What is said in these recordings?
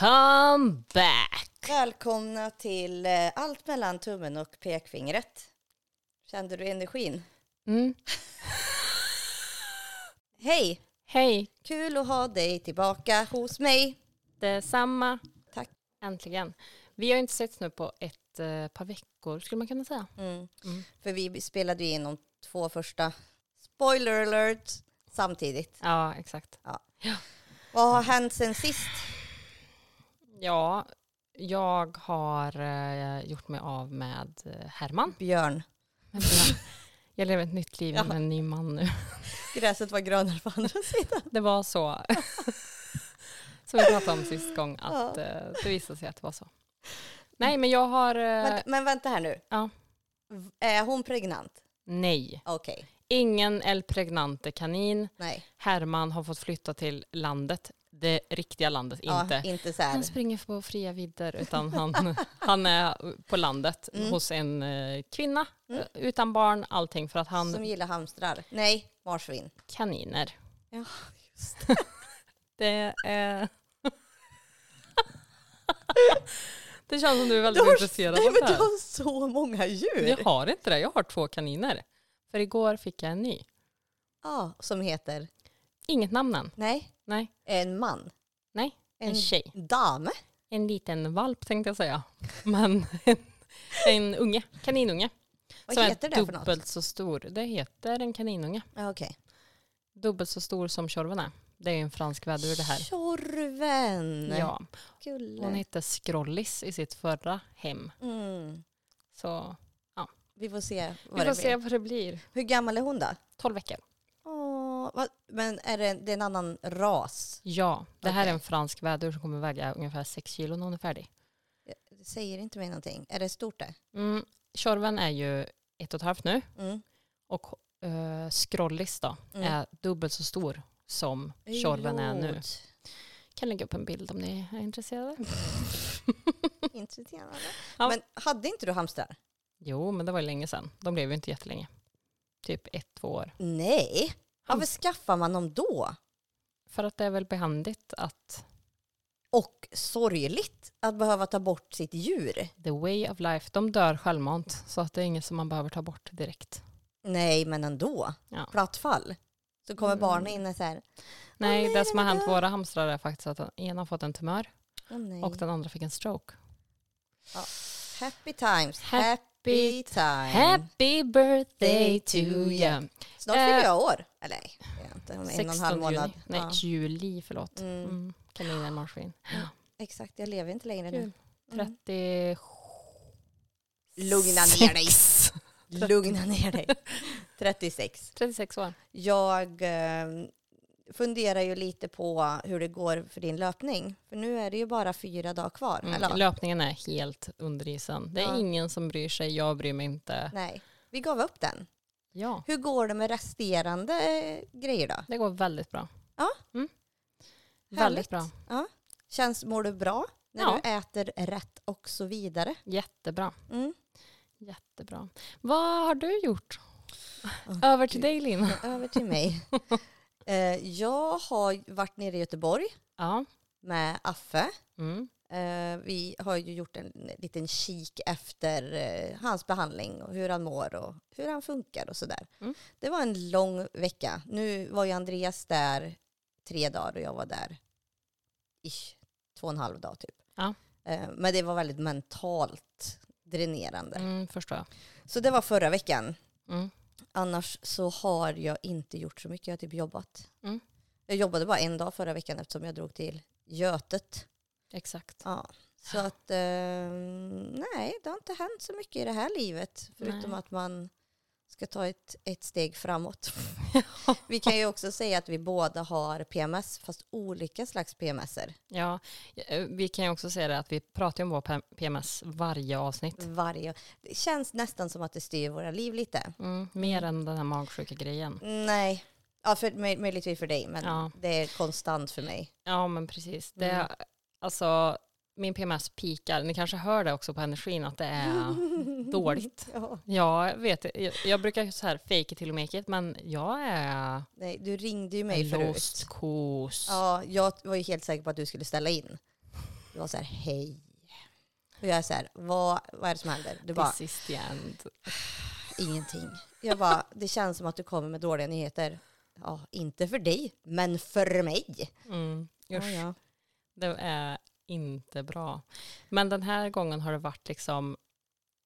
Welcome back! Välkomna till eh, Allt mellan tummen och pekfingret. Kände du energin? Mm. Hej! Hej, Kul att ha dig tillbaka hos mig. detsamma. Tack. Äntligen. Vi har ju inte setts nu på ett eh, par veckor skulle man kunna säga. Mm. Mm. För vi spelade ju in de två första, spoiler alert, samtidigt. Ja, exakt. Vad har hänt sen sist? Ja, jag har eh, gjort mig av med eh, Herman. Björn. Jag lever ett nytt liv med en ny man nu. Gräset var grönare på andra sidan. Det var så. Som vi pratade om sist gång, att Ja. eh, det visade sig att det var så. Nej, men jag har... eh, Men, men vänta här nu. Ja. V- Är hon pregnant? nej, Okej, ingen El Pregnante kanin. nej. Herman har fått flytta till landet, det riktiga landet, inte. Ja, inte så här. Han springer på fria vidder utan han, han är på landet Mm. hos en eh, kvinna Mm. eh, utan barn, allting för att han Som gillar hamstrar. Nej, marsvin. kaniner. Ja, Det är... det känns som du är väldigt Du har- intresserad Nej, av men det du här. har så många djur. Jag har inte det, jag har två kaniner. För igår fick jag en ny. Ja, som heter? Inget namn än. Nej, Nej, en man. nej, en, tjej. dam. En liten valp tänkte jag säga. Men en, en unge, kaninunge. Vad som heter är det för något? dubbelt så stor. Det heter en kaninunge. Ja, Okej. Dubbelt så stor som tjorven är. Det är en fransk vädur det här. Tjorven. Ja, Gulle. hon hette Scrollis i sitt förra hem. Mm. Så Vi får se vad vi det får blir. se vad det blir. Hur gammal är hon då? 12 veckor. Vad, men är det, det är en annan ras? Ja, det här är en fransk vädur som kommer väga ungefär 6 kilo när hon är färdig. Det säger inte mig någonting. Är det stort det? Mm, tjorven är ju ett och ett halvt nu Mm. och uh, Scrollis då Mm. är dubbelt så stor som tjorven är nu. Kan lägga upp en bild om ni är intresserade. Intressant. Ja. Men hade inte du hamstrar? Jo, men det var länge sedan. De blev ju inte jättelänge. Typ ett, två år. Nej. Varför skaffar man dem då? För att det är väl behandigt att Och sorgligt att behöva ta bort sitt djur. the way of life, de dör självmant. Så att det är inget som man behöver ta bort direkt. Nej, men ändå. Ja. Platt fall. Så kommer Mm. barnen in och så här. Nej, nej, det som har hänt dör. våra hamstrar är faktiskt att ena har fått en tumör nej. och den andra fick en stroke. Happy times. Happy Happy time. Happy birthday to you! Snart Eh, fyller jag år. Eller nej, det är inte. Om en och en 16 halv månad. juni. Nej, Ja. juli, förlåt. Mm. Mm. Kaninen marsvin. Exakt, jag lever inte längre nu. Mm. 30... Lugna ner dig. Lugna ner dig. 36. 36 år. Jag eh, funderar ju lite på hur det går för din löpning. För nu är det ju bara fyra dagar kvar. Mm. Löpningen är helt under isen. Det är Ja. ingen som bryr sig, jag bryr mig inte. Nej, vi gav upp den. Ja, Hur går det med resterande eh, grejer då? det går väldigt bra. Ja. Mm. Väldigt bra. Känns, mår du bra när Ja. du äter rätt och så vidare? Jättebra. Mm. Jättebra. Vad har du gjort? Åh, Över till dig Linn. Över till mig. eh, jag har varit nere i Göteborg Ja. med Affe. Mm. Eh, vi har ju gjort en liten kik efter eh, hans behandling och hur han mår och hur han funkar och sådär. Mm. Det var en lång vecka. Nu var ju Andreas där tre dagar och jag var där ish, två och en halv dag typ. Ja. Eh, men det var väldigt mentalt dränerande. Mm, förstår jag. Så det var förra veckan. Mm. Annars så har jag inte gjort så mycket. Jag har typ jobbat. Mm. Jag jobbade bara en dag förra veckan eftersom jag drog till Götet. Exakt. Ja. Så att, eh, nej, det har inte hänt så mycket i det här livet. Förutom Nej. att man ska ta ett, ett steg framåt. vi kan ju också säga att vi båda har PMS, fast olika slags PMSer. Ja, eh, vi kan ju också säga det att vi pratar om vår PMS varje avsnitt. Varje, det känns nästan som att det styr våra liv lite. Mm, mer än den här magsjuka grejen. Nej, ja, för, möj- möjligtvis för dig, men Ja. det är konstant för mig. Ja, men precis. Det, Mm. Alltså, min PMS pikar. Ni kanske hör det också på energin att det är dåligt. Ja. Ja, jag vet. Jag, jag brukar så här fake it till och make it, men jag är Nej, du ringde ju mig förut. kos. Ja, jag var ju helt säker på att du skulle ställa in. Du var så här, hej. Och jag är så här, vad, vad är det som händer? Du bara, This is the end. ingenting. Jag bara, det känns som att du kommer med dåliga nyheter. Ja, inte för dig, men för mig. Mm. Ja, Usch, ja. Det är inte bra. Men den här gången har det varit liksom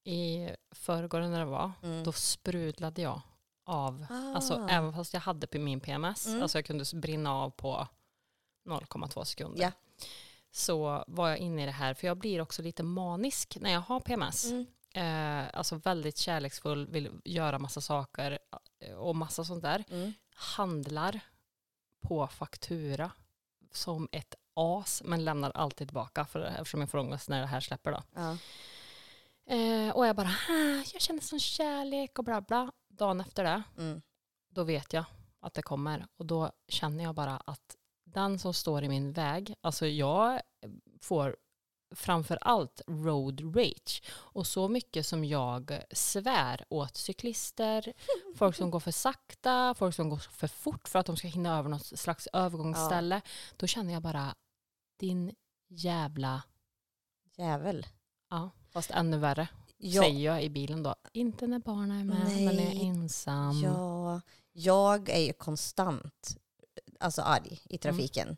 i förrgår när det var, Mm. då sprudlade jag av. Alltså Ah. även fast jag hade på min PMS, Mm. alltså jag kunde brinna av på 0,2 sekunder. Ja. Så var jag inne i det här, för jag blir också lite manisk när jag har PMS. Mm. Eh, alltså väldigt kärleksfull, vill göra massa saker eh, och massa sånt där. Mm. Handlar på faktura som ett as, men lämnar alltid tillbaka för, eftersom jag får ångest när det här släpper. Då. Ja. Eh, och jag bara, "Ah, jag känner sån kärlek och bla bla. Dagen efter det, Mm. då vet jag att det kommer. Och då känner jag bara att den som står i min väg, alltså jag får framför allt road rage. Och så mycket som jag svär åt cyklister, folk som går för sakta, folk som går för fort för att de ska hinna över något slags övergångsställe. Då känner jag bara, din jävla, Jävel. ja, fast ännu värre. Ja, Säger jag i bilen då. Inte när barnen är med, men när jag är Nej. ensam. ja, jag är ju konstant alltså arg i trafiken.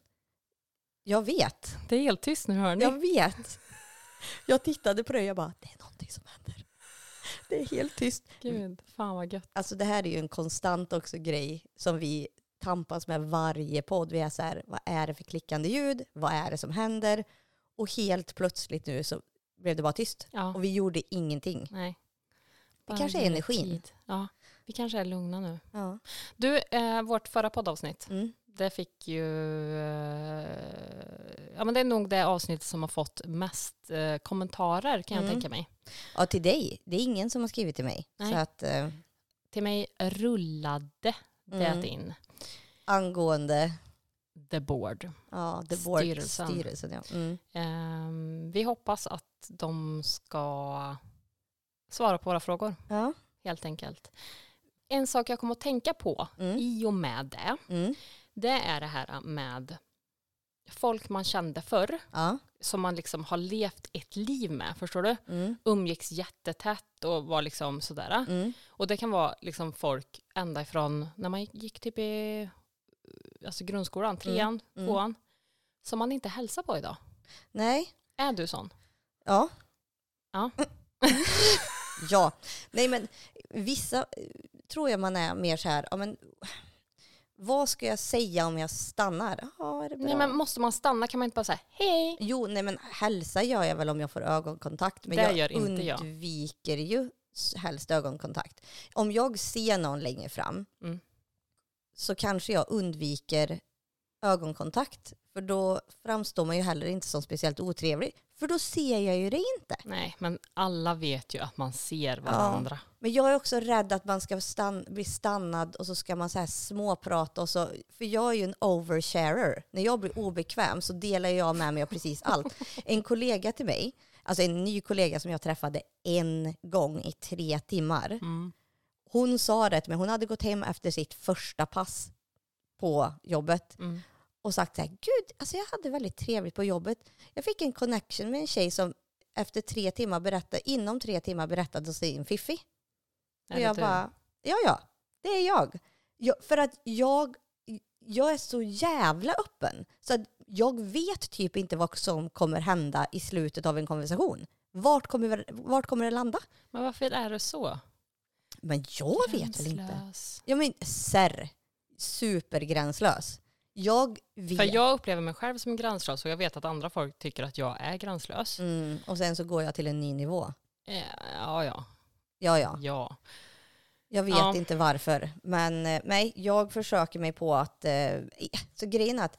Jag vet. Det är helt tyst nu hör ni. Jag vet. Jag tittade på det och jag bara, det är någonting som händer. Det är helt tyst. Gud, fan vad gött. Alltså det här är ju en konstant också grej som vi tampas med varje podd. Vi är så här, vad är det för klickande ljud? Vad är det som händer? Och helt plötsligt nu så blev det bara tyst. Ja, Och vi gjorde ingenting. nej. Det kanske är energin. tid. Ja, vi kanske är lugna nu. Ja. Du, eh, vårt förra poddavsnitt, Mm. det fick ju... Eh, ja, men det är nog det avsnitt som har fått mest eh, kommentarer kan jag Mm. tänka mig. ja, till dig. Det är ingen som har skrivit till mig. Nej. Så att eh, Till mig rullade det Mm. in. angående The board. ja, the board, Styrelsen. styrelsen. ja. Mm. Ehm, vi hoppas att de ska svara på våra frågor, Ja. helt enkelt. En sak jag kommer att tänka på Mm. i och med det, Mm. det är det här med folk man kände förr, Ja. Som man liksom har levt ett liv med, förstår du? Mm. Umgicks jättetätt och var liksom sådär. Mm. Och det kan vara liksom folk ända ifrån när man gick typ i alltså grundskolan, trean, Mm. tvåan, som man inte hälsar på idag. Nej. Är du sån? Ja. Ja. ja. Nej men vissa eh, tror jag man är mer så här, ja men vad ska jag säga om jag stannar? Bra? Nej, men måste man stanna kan man inte bara säga hej. Jo, nej men hälsa gör jag väl om jag får ögonkontakt. Men Det jag gör inte jag. undviker ju s- helst ögonkontakt. Om jag ser någon längre fram Mm. så kanske jag undviker ögonkontakt. För då framstår man ju heller inte som speciellt otrevlig. För då ser jag ju det inte. Nej, men alla vet ju att man ser varandra. Men jag är också rädd att man ska stann, bli stannad och så ska man så här småprata. Och så, för jag är ju en oversharer. När jag blir obekväm så delar jag med mig av precis allt. En kollega till mig, alltså en ny kollega som jag träffade en gång i tre timmar. Mm. Hon sa det mig, hon hade gått hem efter sitt första pass på jobbet Mm. Och sagt så här, gud, alltså jag hade väldigt trevligt på jobbet. Jag fick en connection med en tjej som efter tre timmar berättade, inom tre timmar berättade sin fiffi. Och jag bara, ja ja, det är jag. jag. För att jag, jag är så jävla öppen. Så jag vet typ inte vad som kommer hända i slutet av en konversation. Vart kommer, vart kommer det landa? Men varför är det så? Men jag vet väl inte. Gränslös. Ja men serr, supergränslös. Jag vet. För jag upplever mig själv som gränslös och jag vet att andra folk tycker att jag är gränslös. Mm, och sen så går jag till en ny nivå. Eh, Ja, ja, Ja, ja. ja. Jag vet Ja. inte varför. Men eh, nej, jag försöker mig på att... Eh, så grejen är att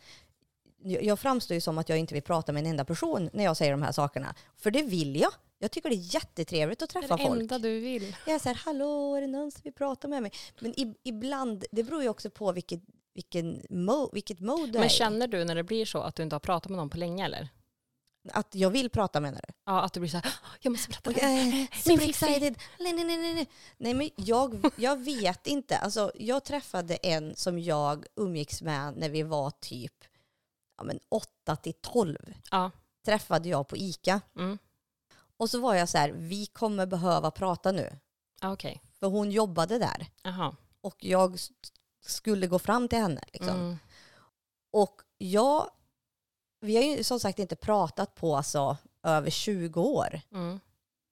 jag framstår ju som att jag inte vill prata med en enda person när jag säger de här sakerna. För det vill jag. Jag tycker det är jättetrevligt att Det är träffa det folk. enda du vill. Jag är så här, hallå, är det någon som vill prata med mig? Men i, ibland, det beror ju också på vilket, vilken mo, vilket mode du är Men känner du när det blir så att du inte har pratat med någon på länge eller? Att jag vill prata menar du? Ja, att du blir så här, "Åh, jag måste berätta. Och, det här." eh, super fiffi. excited. Nej, nej, nej, nej, nej. Men jag, jag vet inte. Alltså, jag träffade en som jag umgicks med när vi var typ ja, men 8 till 12. Ja, träffade jag på ICA. Mm. Och så var jag så här, vi kommer behöva prata nu. Okej. För hon jobbade där. Jaha. Och jag skulle gå fram till henne. Liksom. Mm. Och jag, vi har ju som sagt inte pratat på alltså, över 20 år. Mm.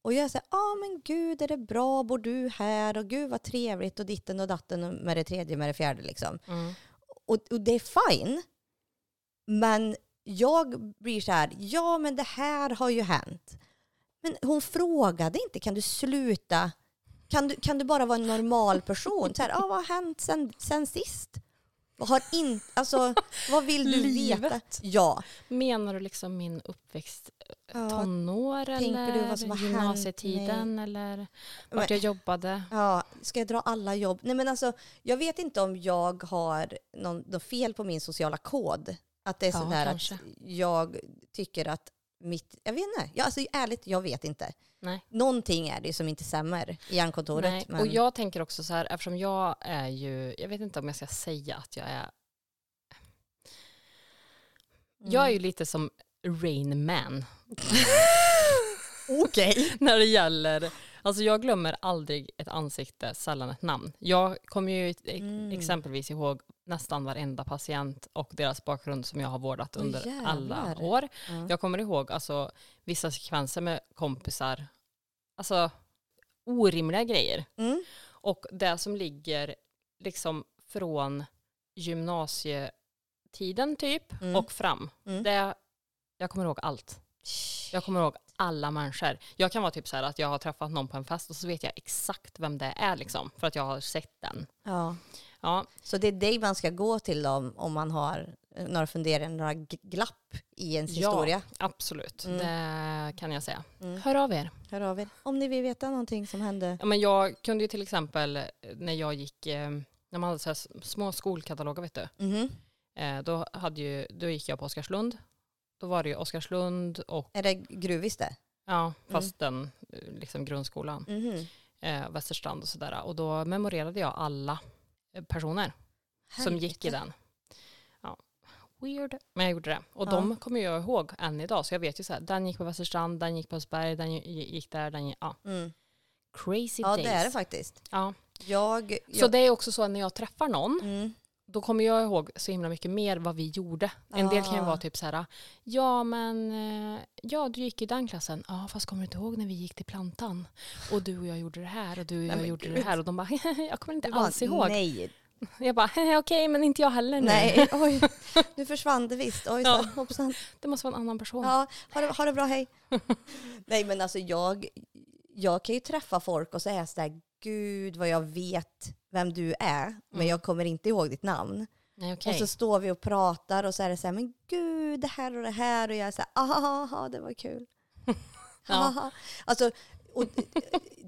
Och jag säger, ja ah, men gud är det bra, bor du här? Och gud vad trevligt och ditten och datten med det tredje med det fjärde liksom. Mm. Och, och det är fine. Men jag blir så här, ja men det här har ju hänt. Men hon frågade inte, kan du sluta? Kan du, kan du bara vara en normal person? Så här, ah, vad har hänt sen, sen sist? Vad Har in, alltså, vad vill du veta? Livet. Ja. Menar du liksom min uppväxt, ja. tonår Tänker eller du vad som har hänt? gymnasietiden eller vart jag jobbade? Ja, ska jag dra alla jobb? Nej men alltså, jag vet inte om jag har någon, något fel på min sociala kod. Att det är Ja, sådär kanske. att jag tycker att mitt, jag vet inte, ja, alltså ärligt, jag vet inte. Nej. Någonting är det som inte stämmer i hjärnkontoret. Nej. Men, Och jag tänker också så här, eftersom jag är ju, jag vet inte om jag ska säga att jag är, jag är ju lite som Rain Man Okej. när det gäller, alltså jag glömmer aldrig ett ansikte, sällan ett namn. Jag kommer ju Mm. exempelvis ihåg nästan varenda patient och deras bakgrund som jag har vårdat under alla jävlar. år. Ja. Jag kommer ihåg alltså, vissa sekvenser med kompisar, alltså orimliga grejer. Mm. Och det som ligger liksom från gymnasietiden typ Mm. och fram. Mm. Det, jag kommer ihåg allt. Jag kommer ihåg alla människor. Jag kan vara typ så här att jag har träffat någon på en fest och så vet jag exakt vem det är liksom. För att jag har sett den. Ja. Ja, Så det är dig man ska gå till om, om man har eh, några funderingar, några glapp i ens Ja. historia. absolut. Mm. Det kan jag säga. Mm. Hör av er. Hör av er. Om ni vill veta någonting som hände. Ja, men jag kunde ju till exempel eh, när jag gick, eh, när man hade så små skolkataloger vet du. Eh, då, hade ju, då gick jag på Oskarslund. Då var det ju Oskarslund och Är det gruvis det? Ja, fast den eh, liksom grundskolan. Mhm. Eh, Västerstrand och sådär. Och då memorerade jag alla eh, personer som gick i den. Ja, weird. Men jag gjorde det. Och Ja. de kommer jag ihåg än idag. Så jag vet ju så här, den gick på Västerstrand, den gick på Östberg, den gi- gick där, den gick, ja. Mm. Crazy Ja, days. det är det faktiskt. Ja. Jag... Så jag det är också så att när jag träffar någon, mm. Då kommer jag ihåg så himla mycket mer vad vi gjorde. En del kan ju Ah. vara typ så här, ja men, eh, ja du gick i den klassen, ja fast kommer du inte ihåg när vi gick till plantan? Och du och jag gjorde det här och du och Nej, jag men gjorde det här och de bara, jag kommer inte alls ihåg. Nej, Jag bara, okej men inte jag heller nu. nej, oj. Nu försvann det visst. Oj, Ja. hoppsan. Det måste vara en annan person. Ja, ha det, ha det bra, hej. nej, men alltså jag, jag kan ju träffa folk och säga sådär, gud vad jag vet vem du är, men Mm. jag kommer inte ihåg ditt namn. Nej, okej. Och så står vi och pratar och så är det så här, men gud, det här och det här. Och jag är så här, aha, det var kul. Ja. Alltså, och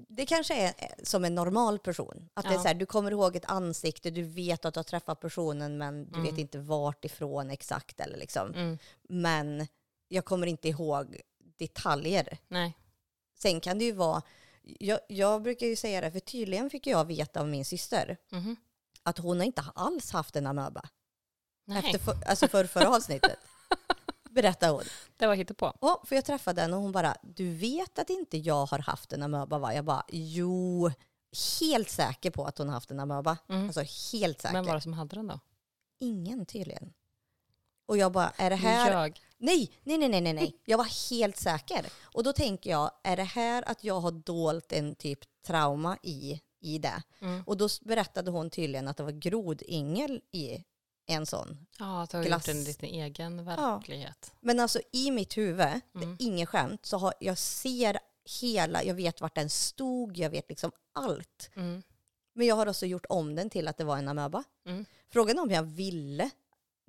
det kanske är som en normal person. Att det är Ja. så här, du kommer ihåg ett ansikte, du vet att du har träffat personen men du Mm. vet inte vart ifrån exakt. Eller liksom. Mm, Men jag kommer inte ihåg detaljer. nej. Sen kan det ju vara, jag, jag brukar ju säga det, för tydligen fick jag veta av min syster Mhm. att hon har inte alls haft en amöba. nej. Efter för, alltså för förra avsnittet. Berättar hon. Det var hittepå. Ja, för jag träffade henne och hon bara, du vet att inte jag har haft en amöba va? Jag bara, jo, helt säker på att hon har haft en amöba. Mm. Alltså helt säker. Vem var det som hade den då? Ingen tydligen. Och jag bara, är det här... ljög. Nej, nej, nej, nej, nej. Jag var helt säker. Och då tänker jag, är det här att jag har dolt en typ trauma i, i det? Mm. Och då berättade hon tydligen att det var grodyngel i en sån. Ja, att du har Glass. gjort en liten egen verklighet. Men alltså i mitt huvud, det Mm. är ingen skämt, så har, jag ser hela, jag vet vart den stod, jag vet liksom allt. Mm. Men jag har också gjort om den till att det var en amöba. Mm. Frågan är om jag ville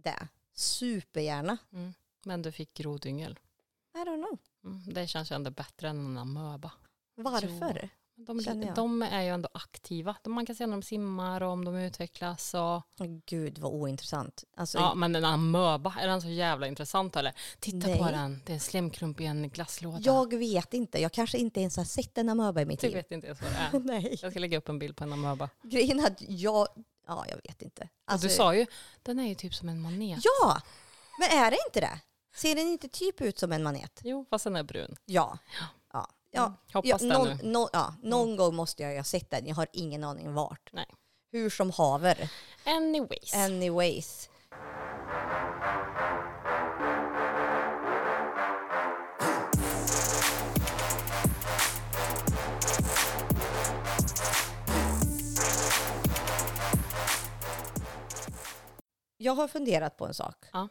det. Supergärna. Mm. Men du fick grodyngel. I don't know. Mm. Det känns ju ändå bättre än en amöba. Varför? De, Känner jag. de är ju ändå aktiva. De- Man kan se när de simmar och om de utvecklas. Och, Åh, Gud vad ointressant. Alltså, ja, men en amöba, är den så jävla intressant eller? Titta på Nej. den, det är en slemklump i en glasslåda. Jag vet inte. Jag kanske inte ens har sett en amöba i mitt Du liv. vet inte ens vad det är. Nej. Jag ska lägga upp en bild på en amöba. Grejen är att jag... Ja, jag vet inte. Alltså, du sa ju, den är ju typ som en manet. Ja! Men är det inte det? Ser den inte typ ut som en manet? Jo, fast den är brun. Ja. ja. ja. Mm, hoppas ja, det någon, nu. nå- ja, någon gång måste jag ha sett den. Jag har ingen aning vart. Nej. Hur som haver. Anyways. Anyways. Jag har funderat på en sak. Ja.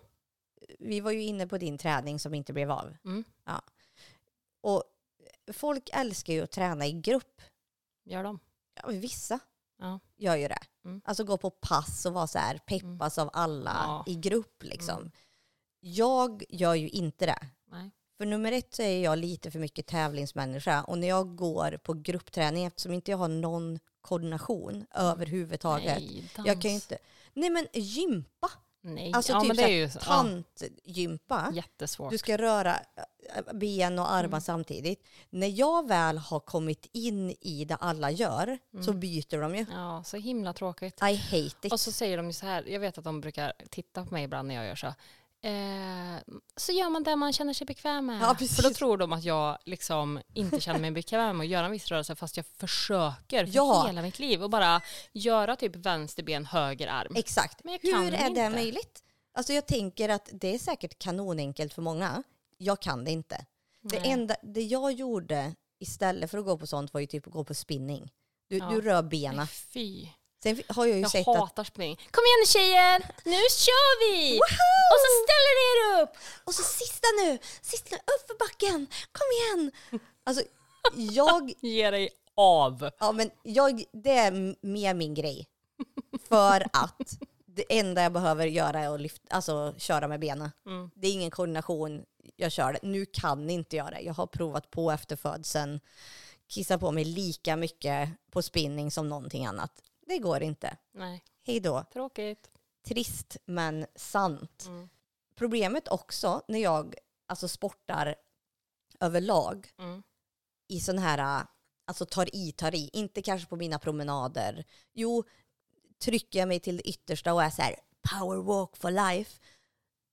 Vi var ju inne på din träning som inte blev av. Mm. Ja. Och folk älskar ju att träna i grupp. Gör de? Ja, vissa Ja. gör ju det. Mm. Alltså gå på pass och vara så här peppas av alla Ja. i grupp liksom. Mm. Jag gör ju inte det. Nej. För nummer ett så är jag lite för mycket tävlingsmänniska och när jag går på gruppträning eftersom inte jag har någon koordination överhuvudtaget. Nej, dans. Jag kan ju inte, nej men gympa, Nej, alltså ja, typ men så så- här ja, tantgympa. jättesvårt. Du ska röra äh, ben och armar Mm. samtidigt. När jag väl har kommit in i det alla gör så Mm. byter de ju. Ja, så himla tråkigt. I hate it. Och så säger de ju så här, jag vet att de brukar titta på mig ibland när jag gör så. Eh, så gör man det man känner sig bekväm med. Ja, precis. För då tror de att jag liksom inte känner mig bekväm med att göra en viss rörelse fast jag försöker för Ja. hela mitt liv och bara göra typ vänster ben, höger arm. Exakt. Men jag kan Hur är det inte. möjligt? Alltså jag tänker att det är säkert kanonenkelt för många. Jag kan det inte. Det, enda, det jag gjorde istället för att gå på sånt var ju typ att gå på spinning. Du, Ja. du rör benen. fy. Sen har jag ju Jag sett att... hatar spring. Kom igen nu tjejer, nu kör vi! Och så ställer ni er upp! Och så sista nu! Sista upp för backen! Kom igen! Alltså jag... Ge dig av. Ja men jag, det är mer min grej. För att det enda jag behöver göra är att lyfta, alltså, köra med benen. Mm. Det är ingen koordination, jag kör det. Nu kan inte jag det. Jag har provat på efter födseln. Kissar på mig lika mycket på spinning som någonting annat. Det går inte. Nej, Hej då. tråkigt. Trist men sant. Mm. Problemet också när jag alltså, sportar överlag Mm. i sån här, alltså tar i, tar i, inte kanske på mina promenader. Jo, trycker jag mig till det yttersta och är så här power walk for life,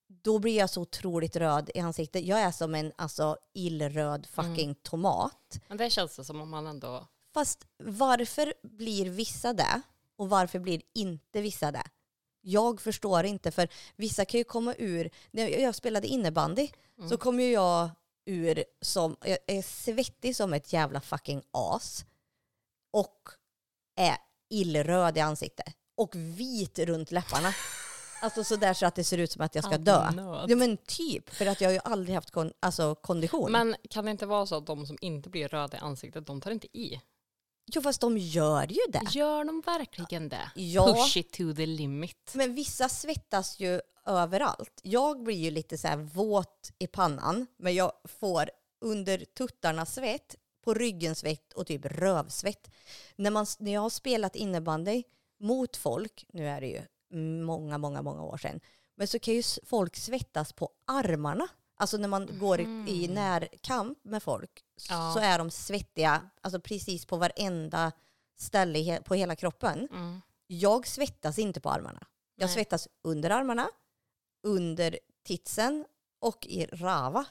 då blir jag så otroligt röd i ansiktet. Jag är som en alltså illröd fucking tomat. Men det känns det som om man ändå... Fast varför blir vissa det och varför blir inte vissa det? Jag förstår inte, för vissa kan ju komma ur, när jag spelade innebandy Mm. så kom ju jag ur som, jag är svettig som ett jävla fucking as och är illröd i ansiktet och vit runt läpparna. Alltså sådär så att det ser ut som att jag ska dö. Ja men typ, för att jag har ju aldrig haft kon, alltså, kondition. Men kan det inte vara så att de som inte blir röda i ansiktet, de tar inte i? Jo fast de gör ju det. Gör de verkligen det? Ja. Push it to the limit. Men vissa svettas ju överallt. Jag blir ju lite så här våt i pannan, men jag får under tuttarna svett, på ryggen svett och typ rövsvett. När, man, när jag har spelat innebandy mot folk, nu är det ju många, många, många år sedan, men så kan ju folk svettas på armarna. Alltså när man går i, i närkamp med folk Ja. så är de svettiga, alltså precis på varenda ställe he- på hela kroppen. Mm. Jag svettas inte på armarna. Jag Nej. svettas under armarna, under titsen och i rava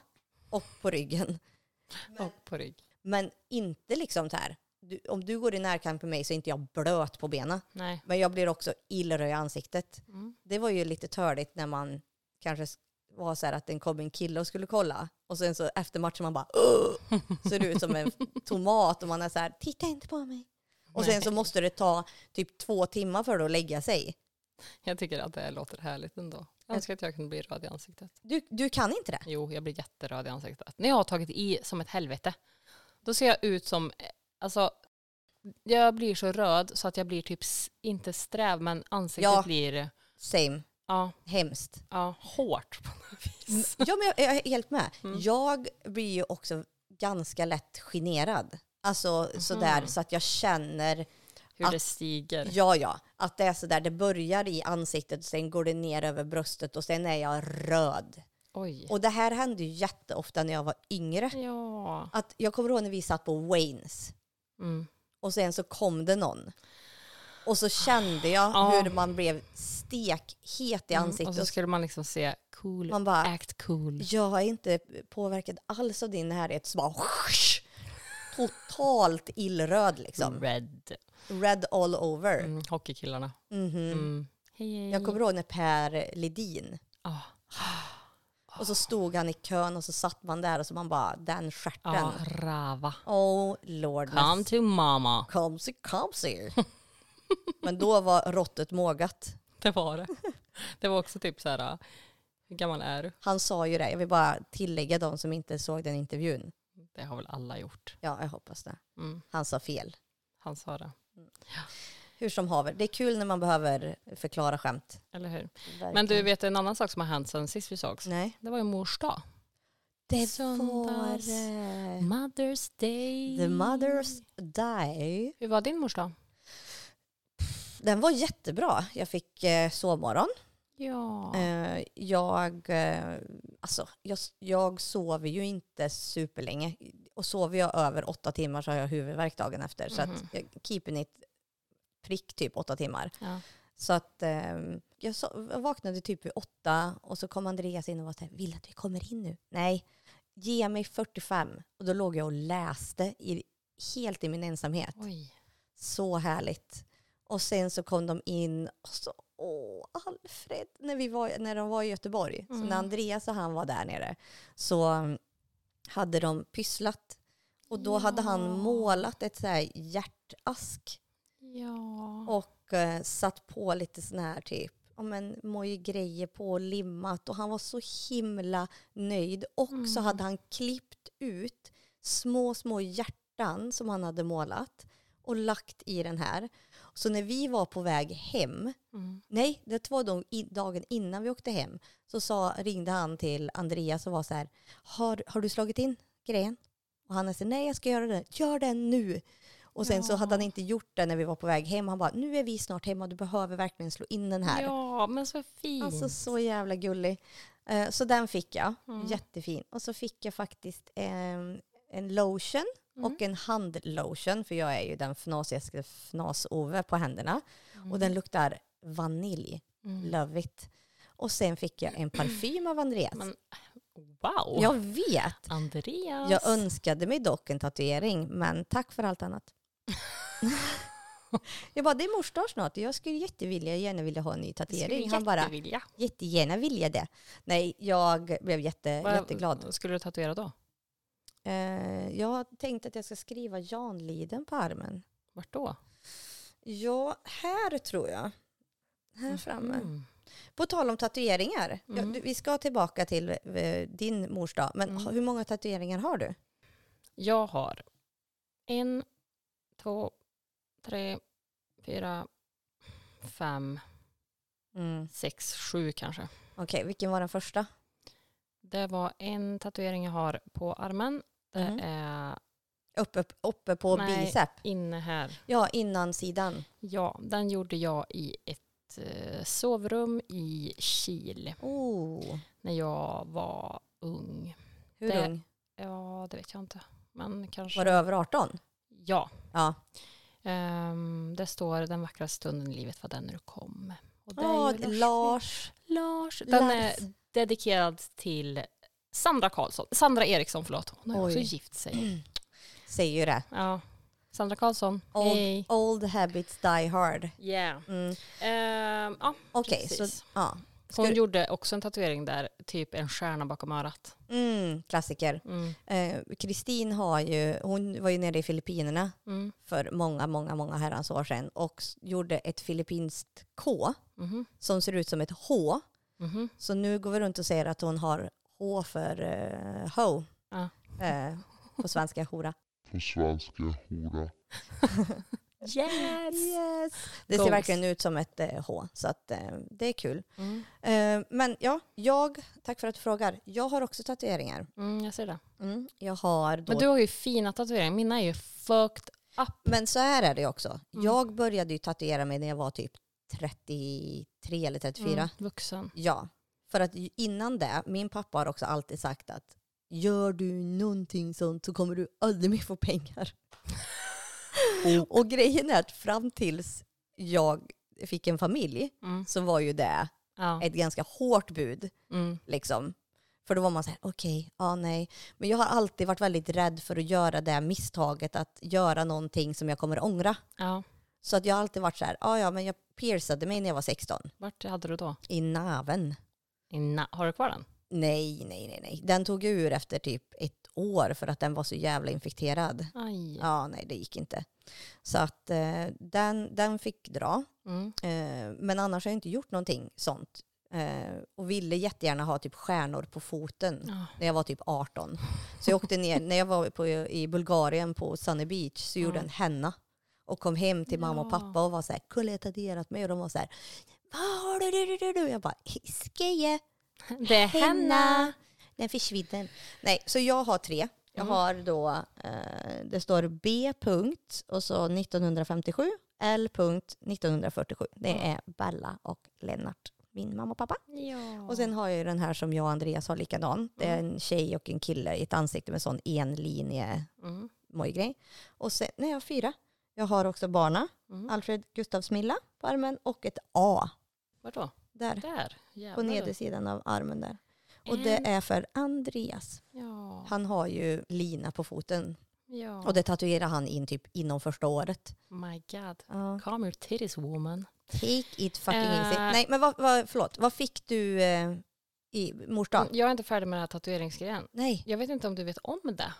och på ryggen. Och på rygg. Men inte liksom så här. Du, om du går i närkamp med mig så är inte jag blöt på benen. Nej. Men jag blir också illröd i ansiktet. Mm. Det var ju lite törligt när man kanske var så här att den kom en kille och skulle kolla. Och sen så efter matchen man bara ser ut som en tomat och man är så här, titta inte på mig. Och sen så måste det ta typ två timmar för det att lägga sig. Jag tycker att det låter härligt ändå. Jag önskar att jag kunde bli röd i ansiktet. Du, du kan inte det? Jo, jag blir jätteröd i ansiktet. När jag har tagit i som ett helvete, då ser jag ut som, alltså, jag blir så röd så att jag blir typ, inte sträv, men ansiktet Ja. blir, Same. Ja, Hemskt. ja, hårt på något vis. Ja, men jag, jag är helt med. Mm. Jag blir ju också ganska lätt generad. Alltså sådär Mhm. så att jag känner, Hur Att- det stiger. ja ja, att det är sådär, det börjar i ansiktet och sen går det ner över bröstet och sen är jag röd. Oj. Och det här hände ju jätteofta när jag var yngre. Ja. Att jag kommer ihåg när vi satt på Waynes Mm. och sen så kom det någon Och så kände jag Ja. hur man blev stekhet i Mm, ansiktet. och så skulle man liksom se cool, Man bara- act cool. Jag är inte påverkad alls av din närhet. Så bara totalt illröd liksom. Red. Red all over. Mm, hockeykillarna. Mhm. Mm. Hej, hej. Jag kommer ihåg när Per Ledin, Ah. och så stod han i kön och så satt man där och så man bara, den stjärten. Ja, rava. Oh lord. Come to mama. Come see, come see. Men då var råttet mågat. Det var det. Det var också typ så här, hur gammal är du? Han sa ju det, jag vill bara tillägga de som inte såg den intervjun. Det har väl alla gjort. Ja, jag hoppas det. Mm. Han sa fel. Han sa det, Hur som haver, det är kul när man behöver förklara skämt. eller hur? Men Verkligen. du vet en annan sak som har hänt sen sist vi sågs? Nej. Det var ju mors dag. Det var Söndags. det. Mother's day. The Mother's Day. Hur var din mors dag? Den var jättebra. Jag fick eh, sovmorgon. Ja. Eh, jag, eh, alltså, jag, jag sover ju inte superlänge. Och sover jag över åtta timmar så har jag huvudvärk dagen efter. Så Mhm. att jag keeping it prick typ åtta timmar. ja. Så att eh, jag, so jag vaknade typ vid åtta och så kom Andreas in och var så här, vill att vi kommer in nu? Nej, ge mig 45. Och då låg jag och läste i, helt i min ensamhet. Oj. Så härligt. Och sen så kom de in och så, åh, Alfred, när, vi var, när de var i Göteborg. Så Mm. när Andreas och han var där nere så um, hade de pysslat. Och då hade han Ja. målat ett så här hjärtask Ja. och eh, satt på lite sån här typ ja, men, grejer på och limmat och han var så himla nöjd. Och så Mm. hade han klippt ut små, små hjärtan som han hade målat och lagt i den här. Så när vi var på väg hem, Mm. nej, det var då dagen innan vi åkte hem, så sa, ringde han till Andreas och var så här, har, har du slagit in grejen? Och han sa, nej jag ska göra det, gör det nu. Och sen så Ja. hade han inte gjort det när vi var på väg hem. Han bara, nu är vi snart hemma, du behöver verkligen slå in den här. Ja, men så fint. Alltså så jävla gullig. Eh, Så den fick jag, Mm. jättefin. Och så fick jag faktiskt en, en lotion Mm. och en handlotion, för jag är ju den fnasigaste fnas-Ove på händerna. Och den luktar vanilj, Mm. love it. Och sen fick jag en parfym av Andreas. Men wow. Jag vet. Andreas. Jag önskade mig dock en tatuering, men tack för allt annat. jag bara, det är mors dag snart. Jag skulle jättevilja, gärna vilja ha en ny Jag skulle tatuering. Han bara, jättegärna vilja det. Nej, jag blev jätte, Vad- jätteglad. skulle du tatuera då? Eh, jag tänkt att jag ska skriva Jan Liden på armen. Vart då? Ja, här tror jag. Här framme. Mm. På tal om tatueringar. Ja, Mm. du, vi ska tillbaka till eh, din mors dag. Men Mm. hur många tatueringar har du? Jag har en, två, tre, fyra, fem, Mm. sex, sju kanske. Okej, vilken var den första? Det var en tatuering jag har på armen. Det Mhm. är Uppe, uppe på Nej. bicep? inne här. Ja, innan sidan. Ja, den gjorde jag i ett eh, sovrum i Kil Oh, när jag var ung. hur Det- ung? Ja, det vet jag inte. Men kanske... Var du över 18? Ja. Ja. Ehm, det står den vackraste stunden i livet var den när du kom. Och det är ju Lars. Lars. Den är Lars. dedikerad till Sandra Karlsson. Sandra Eriksson, förlåt. Hon har Oj. också gift sig. Säger ju det. Ja. Sandra Karlsson. Old, Hej. old habits die hard. Yeah. Mm. Ehm, ja, Okej, så precis. ja. Ska Hon du- gjorde också en tatuering där, typ en stjärna bakom örat. Mm, klassiker. Mm. Eh, Kristin har ju, hon var ju nere i Filippinerna Mm. för många, många, många herrans år sedan och s- gjorde ett filippinskt K Mhm. som ser ut som ett H. Mhm. Så nu går vi runt och säger att hon har H för uh, ho. Ja. Eh, på svenska hora. på svenska hora. Yes! Yes. Det ser Goals. verkligen ut som ett eh, H, så att, eh, det är kul. Mm. Eh, men ja, jag, tack för att du frågar. Jag har också tatueringar. Mm, jag ser det. Mm, jag har då Men du har ju fina tatueringar. Mina är ju fucked up. Men så här är det också. Mm. Jag började ju tatuera mig när jag var typ 33 eller 34. Mm, vuxen. Ja, för att innan det, min pappa har också alltid sagt att gör du någonting sånt så kommer du aldrig mer få pengar. och grejen är att fram tills jag fick en familj Mm. så var ju det Ja. ett ganska hårt bud. Mm. Liksom. För då var man så här, okej, ja nej. Men jag har alltid varit väldigt rädd för att göra det misstaget att göra någonting som jag kommer ångra. ja. Så att jag har alltid varit så här, ja ja men jag piercade mig när jag var 16. Vart hade du då? I naven. Na- har du kvar den? Nej, nej, nej, nej. Den tog jag ur efter typ ett år för att den var så jävla infekterad. Aj. Ja, nej det gick inte. Så att eh, den, den fick dra. Mm. Eh, men annars har jag inte gjort någonting sånt. Eh, och ville jättegärna ha typ stjärnor på foten Ja. när jag var typ 18. Så jag åkte ner, när jag var på, i Bulgarien på Sunny Beach så gjorde jag en henna. Och kom hem till mamma och pappa och var så här, kolla jag tatuerat mig. Och de var så här, Jag bara, skeje, Det är henna. Den försvinner. Nej, så jag har tre. Jag Mm. har då, eh, det står B punkt och så 1957, L punkt 1947. Det är Bella och Lennart, min mamma och pappa. Ja. Och sen har jag ju den här som jag och Andreas har likadan. Det är Mm. en tjej och en kille i ett ansikte med sån enlinje Mm. mojgrej. Och sen, nej jag har fyra. Jag har också Barna, Mm. Alfred Gustavsmilla på armen och ett A Vart då? där Där. på Jävlar. nedersidan av armen där. Och det En- är för Andreas. Ja. Han har ju lina på foten ja. och det tatuerar han in typ inom första året. My God. Ja. Calm your titties woman. Take it fucking Eh. easy. Nej men vad, vad, förlåt, vad fick du eh, i mors dag? Jag är inte färdig med den här tatueringsgrejen. Nej, Jag vet inte om du vet om det.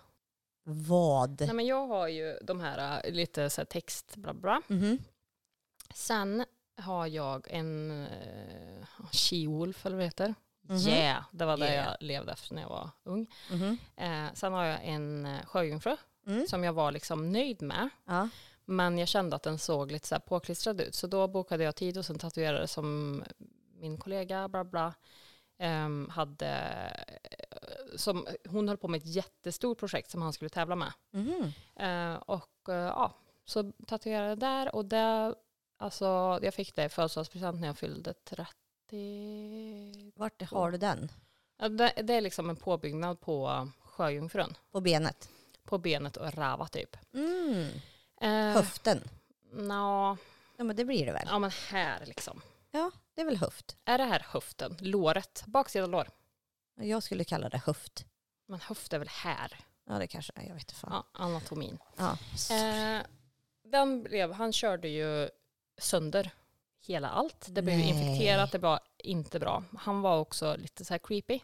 vad? Nej, men jag har ju de här äh, lite så här text bla bla. Mhm. Sen har jag en uh, she-wolf eller vad det heter. Mhm. Yeah, det var det Yeah. jag levde efter när jag var ung. Mhm. Eh, sen har jag en eh, sjöjungfru Mm. som jag var liksom nöjd med. Ja. Men jag kände att den såg lite så här påklistrad ut. Så då bokade jag tid och sen tatuerade som min kollega bla bla ehm, hade som, hon höll på med ett jättestort projekt som han skulle tävla med. Mhm. Eh, och eh, ja, så tatuerade där och det, alltså jag fick det i födelsedagspresent när jag fyllde 30. Vart har du den? Ja, det, det är liksom en påbyggnad på sjöjungfrun. På benet? På benet och rava typ. Mm. Eh, Höften? Nå, Ja men det blir det väl? ja men här liksom. Ja, det är väl höft. Är det här höften? Låret? Baksida lår? Jag skulle kalla det höft. Men höft är väl här? Ja det kanske är, jag vet inte fan. Ja, anatomin. Ja. Eh, den blev, han körde ju sönder hela allt. Det blev Nej. infekterat, det var inte bra. Han var också lite så här creepy.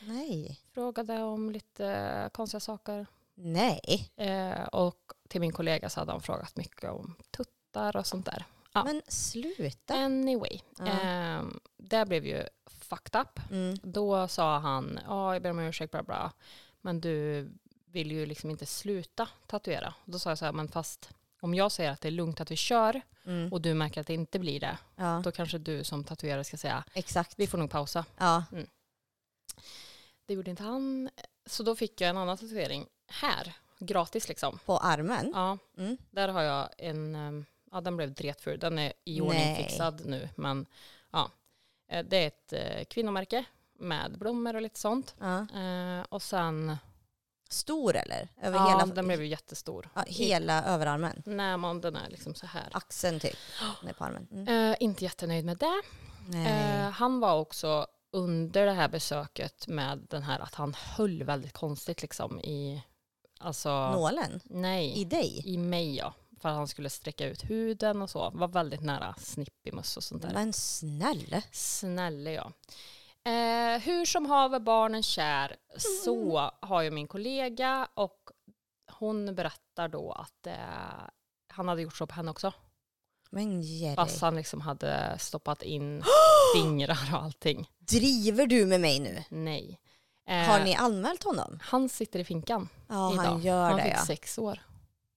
Nej. Frågade om lite konstiga saker. Nej. Eh, och till min kollega så hade han frågat mycket om tuttar och sånt där. Ja. Men sluta. Anyway, Ja. eh, det blev ju fucked up. Mm. Då sa han, ja jag ber om ursäkt, bla bla. Men du vill ju liksom inte sluta tatuera. Då sa jag så här, men fast om jag säger att det är lugnt att vi kör Mm. och du märker att det inte blir det, Ja, då kanske du som tatuerare ska säga, exakt. vi får nog pausa. Ja. Det gjorde inte han. Så då fick jag en annan tatuering här, gratis liksom. På armen? Ja, Mm. där har jag en, ehm, ja den blev dretful, den är i ordning fixad nu, men ja. Eh, Det är ett eh, kvinnomärke med blommor och lite sånt. Ja. Eh, och sen, Stor eller? Över ja hela, den blev ju jättestor. ja, hela överarmen? Nej, men den är liksom så här. Axeln typ? Nej, på armen. Mm. Eh, inte jättenöjd med det. Eh, han var också under det här besöket med den här att han höll väldigt konstigt liksom i, alltså, Nålen? nej, I dig? i mig ja. För att han skulle sträcka ut huden och så. Var väldigt nära snippimöss och sånt där. Men snälla. Snälla ja. Eh, hur som haver barnen kär så har jag min kollega och hon berättar då att eh, han hade gjort så på henne också. Men Jerry. Fast han liksom hade stoppat in fingrar och allting. Driver du med mig nu? Nej. Eh, Har ni anmält honom? Han sitter i finkan Ja, idag. han gör han det fick ja. sex år.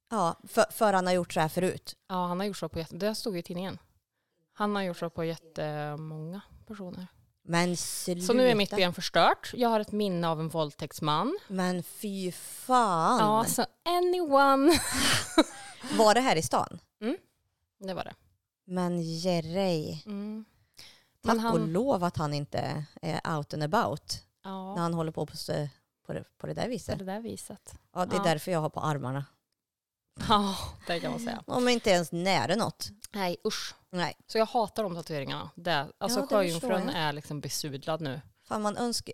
ja för, för han har gjort så här förut. Ja, han har gjort så på jätte... Det stod i tidningen. Han har gjort så på jättemånga personer. Men sluta. Så nu är mitt ben förstört. Jag har ett minne av en våldtäktsman. Men fy fan. Ja, så anyone. Var det här i stan? Det var det. Men Jerry. Mm. Tack Men och han, lov att han inte är out and about när ja, han håller på på, på, det, på det där på viset. det där viset. Ja, det är Ja. därför jag har på armarna. Ja, det kan man säga. De är inte ens nära något. Nej, usch. Nej. Så jag hatar de tatueringarna. Det, alltså Ja, sjöjungfrun är liksom besudlad nu. Fan, man önskar...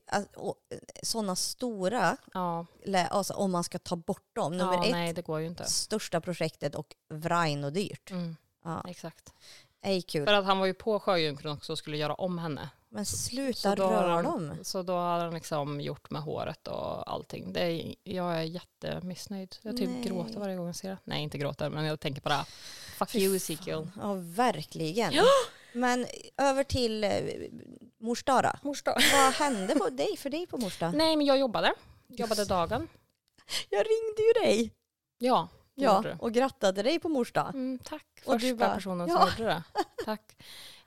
Sådana stora, Ja, alltså, om man ska ta bort dem. Nummer ja ett, nej det går ju inte. största projektet och vrain och dyrt. Mm, Ja, exakt. ej kul. För att han var ju på sjöjungfrun också och skulle göra om henne. Men Så sluta har röra dem. Så då hade han liksom gjort med håret och allting. Det är, jag är jättemissnöjd. Jag typ Nej. gråter varje gång jag ser det. Nej, inte gråter, men jag tänker bara fuck Fy you. Ezekiel. Ja, verkligen. Men över till eh, mors dag då. Mors dag. Vad hände på dig, för dig på mors dag? Nej, men jag jobbade. Jobbade dagen. Jag ringde ju dig Ja, det ja, och grattade dig på mors dag. Mm, tack. Och Första du bara, personen ja. som gjorde det. Tack.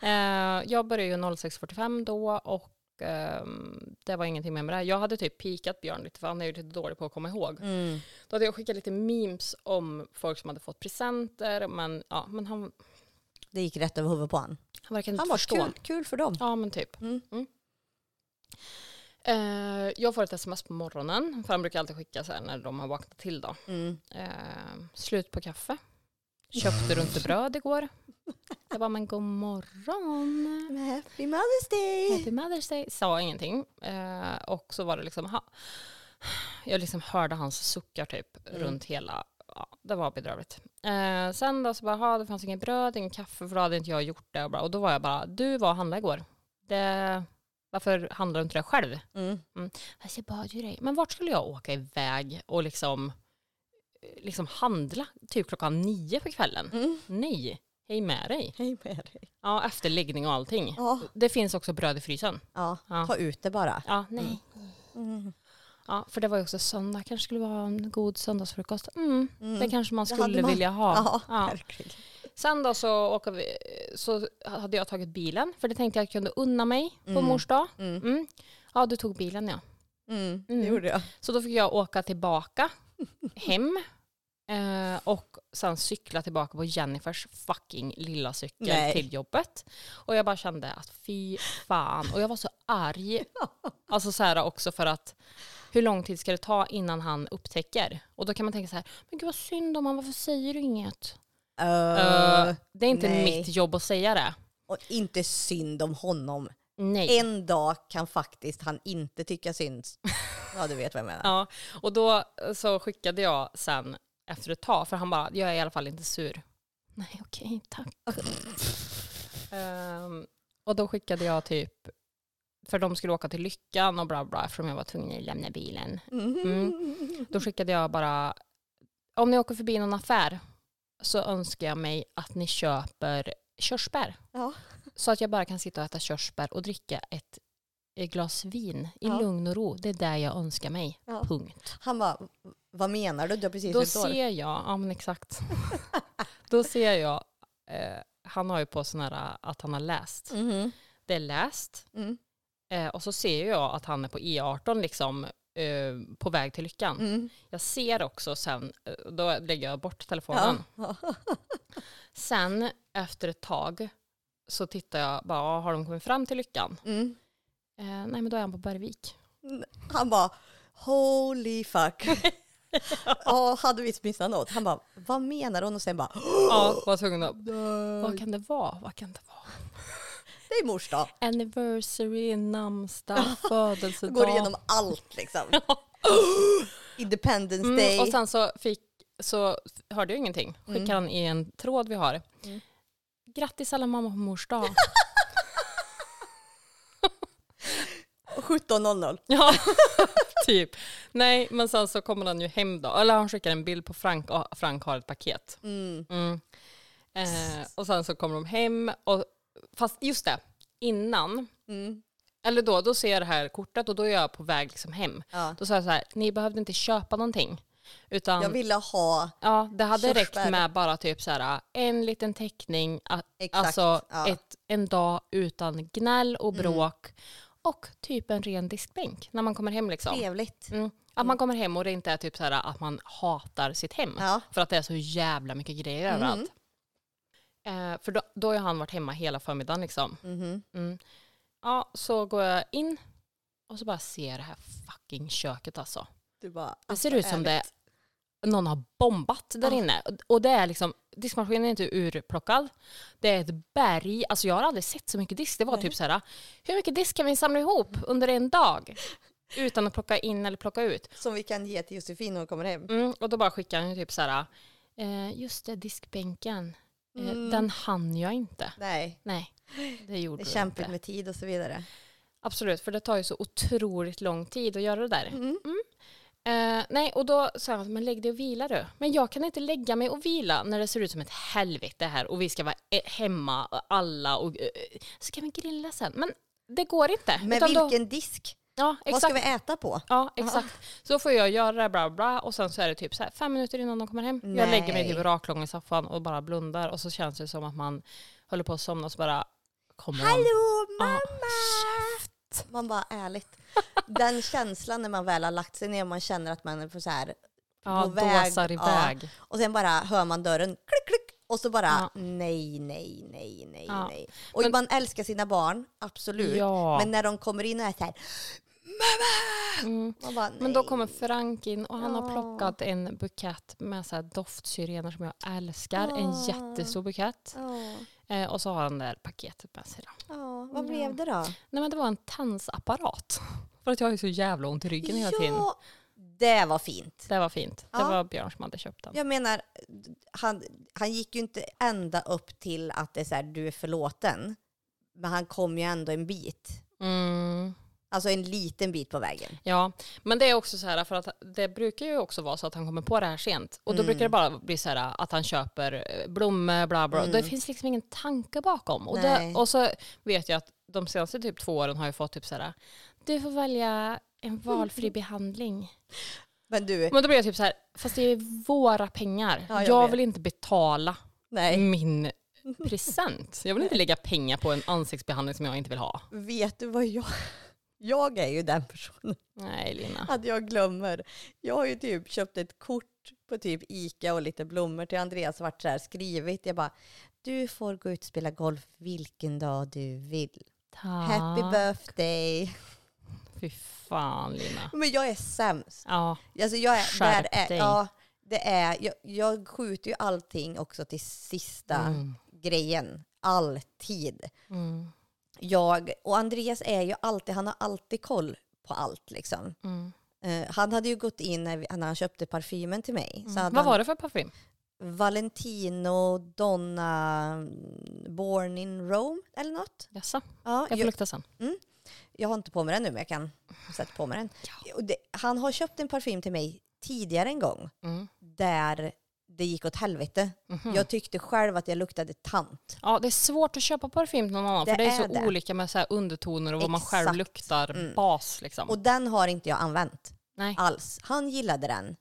Eh, jag började ju 06.45 då och ehm, det var ingenting med det. Jag hade typ pikat Björn lite för han är ju lite dålig på att komma ihåg. Mm. Då hade jag skickat lite memes om folk som hade fått presenter men, ja, men han, Det gick rätt över huvudet på han. han verkar inte Han var förstå. kul, kul för dem. Ja men typ. Mm. Eh, jag får ett sms på morgonen för han brukar alltid skicka så här när de har vaknat till då. Mm. Eh, slut på kaffe. Köpte du inte bröd igår? Jag bara, men god morgon. Happy Mother's Day! Happy Mother's Day. Sa ingenting. Eh, och så var det liksom, ha, jag liksom hörde hans suckar typ Mm. runt hela, ja, det var bedrövligt. Eh, sen då så bara, ha, det fanns inget bröd, ingen kaffe, för då hade inte jag gjort det. Och, bara, och då var jag bara, du var och handlade igår. Det, varför handlar du inte det själv? Mm. Alltså, jag bad ju dig. Men vart skulle jag åka iväg och liksom, liksom handla typ klockan nio på kvällen? Mm. Nej, hej med dig. Hej med dig. Ja, efter läggning och allting. Ja, Det finns också bröd i frysen. ja, Ja. ta ut det bara. Ja, nej. Mm. Ja, för det var ju också söndag. Kanske skulle vara en god söndagsfrukost. Mm, Mm. Det kanske man skulle man. vilja ha. Ja, Ja. verkligen. Sen då så, åker vi, så hade jag tagit bilen. För det tänkte jag kunde unna mig på Mm. mors dag. Mm. Mm. Ja, du tog bilen ja. Mm. Det Mm. gjorde jag. Så då fick jag åka tillbaka hem. Eh, och sen cykla tillbaka på Jennifers fucking lilla cykel Nej. till jobbet. Och jag bara kände att fy fan. Och jag var så arg. Alltså så här också för att hur lång tid ska det ta innan han upptäcker? Och då kan man tänka så här, men gud vad synd om han, varför säger du inget? Uh, Eh, det är inte nej. mitt jobb att säga det. och inte synd om honom. Nej. En dag kan faktiskt han inte tycka synd. Ja, du vet vad jag menar. Ja, och då så skickade jag sen efter ett tag, för han bara, jag är i alla fall inte sur. Nej, okej, tack. Ehm, och då skickade jag typ, för de skulle åka till Lyckan och bla bla, eftersom jag var tvungen att lämna bilen. Mm. Då skickade jag bara, om ni åker förbi någon affär så önskar jag mig att ni köper körsbär. Ja. Så att jag bara kan sitta och äta körsbär och dricka ett ett glas vin i Ja. lugn och ro. Det är det jag önskar mig. Ja. Punkt. Han bara, vad menar du? Du har precis Då fyllt år. ser jag, ja men exakt. Då ser jag, eh, han har ju på sån här att han har läst. Mhm. Det är läst. Mm. Eh, och så ser jag att han är på E18 liksom eh, på väg till lyckan. Mm. Jag ser också sen, eh, då lägger jag bort telefonen. Ja. Sen efter ett tag så tittar jag bara, "Ja, har de kommit fram till lyckan? Mm. Eh, nej men då är han på Bergvik. Han bara, holy fuck. Ja, hade vi missat något? Han bara, vad menar hon? Och sen bara, Ja, var tvungen att, vad kan det vara? Vad kan det vara? det är mors dag. Anniversary, namnsdag, födelsedag. Går igenom allt liksom. Independence Mm, day. och sen så, fick, så hörde jag ingenting. Skickade Mm. han i en tråd vi har. Mm. Grattis alla mamma på mors dag. 17.00. ja, typ. Nej, men sen så kommer han ju hem då. Eller han skickar en bild på Frank och Frank har ett paket. Mm. Mm. Eh, och sen så kommer de hem. Och, fast just det, innan, Mm. eller då, då ser jag det här kortet och då är jag på väg liksom hem. Ja. Då sa jag så här, ni behövde inte köpa någonting. Utan Jag ville ha, Ja, det hade räckt Körsbär. med bara typ så här, en liten teckning, exakt. alltså ja. ett, en dag utan gnäll och Mm. Och typ en ren diskbänk när man kommer hem liksom. Trevligt. Mm. Att man kommer hem och det inte är typ så här att man hatar sitt hem Ja. för att det är så jävla mycket grejer Mm. överallt. Eh, för då, då har han varit hemma hela förmiddagen liksom. Mhm. Mm. Ja, så går jag in och så bara ser jag det här fucking köket alltså. Bara, Det ser ut som det, någon har bombat där inne. Och det är liksom, diskmaskinen är inte urplockad. Det är ett berg. Alltså jag har aldrig sett så mycket disk. Det var Nej. typ så här, hur mycket disk kan vi samla ihop under en dag? Utan att plocka in eller plocka ut. Som vi kan ge till Josefin när hon kommer hem. Mm, och då bara skickar han typ så här, eh, just det, diskbänken. Eh, Mm. Den hann jag inte. Nej, Nej, det gjorde det är kämpigt med tid och så vidare. Absolut, för det tar ju så otroligt lång tid att göra det där. Mm. Eh, nej, och då sa han, men lägg dig och vila du. Men jag kan inte lägga mig och vila när det ser ut som ett helvete här och vi ska vara eh, hemma och alla och så kan vi grilla sen. Men det går inte. Med Utan då- vilken disk? ja, Vad ska exakt. vi äta på? Ja, exakt. Så får jag göra det bla bla och sen så är det typ så här fem minuter innan de kommer hem. Jag Nej. lägger mig typ raklång i soffan och bara blundar och så känns det som att man håller på att somna och så bara kommer. Hallå Ja, mamma! Man bara ärligt. Den känslan när man väl har lagt sig ner och man känner att man är på så här Ja, på väg. dåsar Ja. iväg. och sen bara hör man dörren klick klick och så bara Ja. nej, nej, nej, nej, Ja. nej. Och Men- man älskar sina barn, absolut. Ja. Men när de kommer in och är så här mamma! Mm. Bara. Men då kommer Frank in och han har Ja. plockat en bukett med så här doftsyrener som jag älskar. En Ja. jättestor bukett. Eh, och så har han det där paketet med sig. Då. ja, vad blev det då? Nej men det var en tensapparat. För att jag har ju så jävla ont i ryggen hela tiden. Ja, det var fint. Det var fint. Det Ja. var Björn som hade köpt den. Jag menar, han, han gick ju inte ända upp till att det är så här, du är förlåten. Men han kom ju ändå en bit. Mm. Alltså en liten bit på vägen. Ja, men det är också så här för att det brukar ju också vara så att han kommer på det här sent. Och då Mm. brukar det bara bli så här att han köper eh, blommor, bla bla. Mm. Det finns liksom ingen tanke bakom. Och, det, och så vet jag att de senaste typ två åren har jag fått typ så här, du får välja en valfri behandling. Men du, Men då blir jag typ så här, fast det är våra pengar. Ja, jag jag vill inte betala nej. min present. Jag vill inte lägga pengar på en ansiktsbehandling som jag inte vill ha. Vet du vad jag... Jag är ju den personen Nej Lina. att jag glömmer. Jag har ju typ köpt ett kort på typ Ica och lite blommor till Andreas vart så här skrivit. Jag bara, du får gå ut och spela golf vilken dag du vill. Happy birthday. Fy fan Lina. Men jag är sämst. Ja. Alltså jag är, Skärp där är, dig. ja, det är, jag, jag skjuter ju allting också till sista Mm. grejen. Alltid. Mm. Jag, och Andreas är ju alltid, han har alltid koll på allt liksom. Mm. Eh, han hade ju gått in när, vi, när han köpte parfymen till mig. Mm. Vad han var det för parfym? Valentino Donna mm, Born in Rome eller något. Jaså? Ja, Jag får lukta sen. jag har inte på mig den nu men jag kan sätta på mig den. Det, han har köpt en parfym till mig tidigare en gång Mm. där det gick åt helvete. Mhm. Jag tyckte själv att jag luktade tant. Ja, det är svårt att köpa parfym till någon annan Det för det är så är det. olika med så undertoner och vad man själv luktar Mm. bas liksom. Och den har inte jag använt nej, alls. Han gillade den,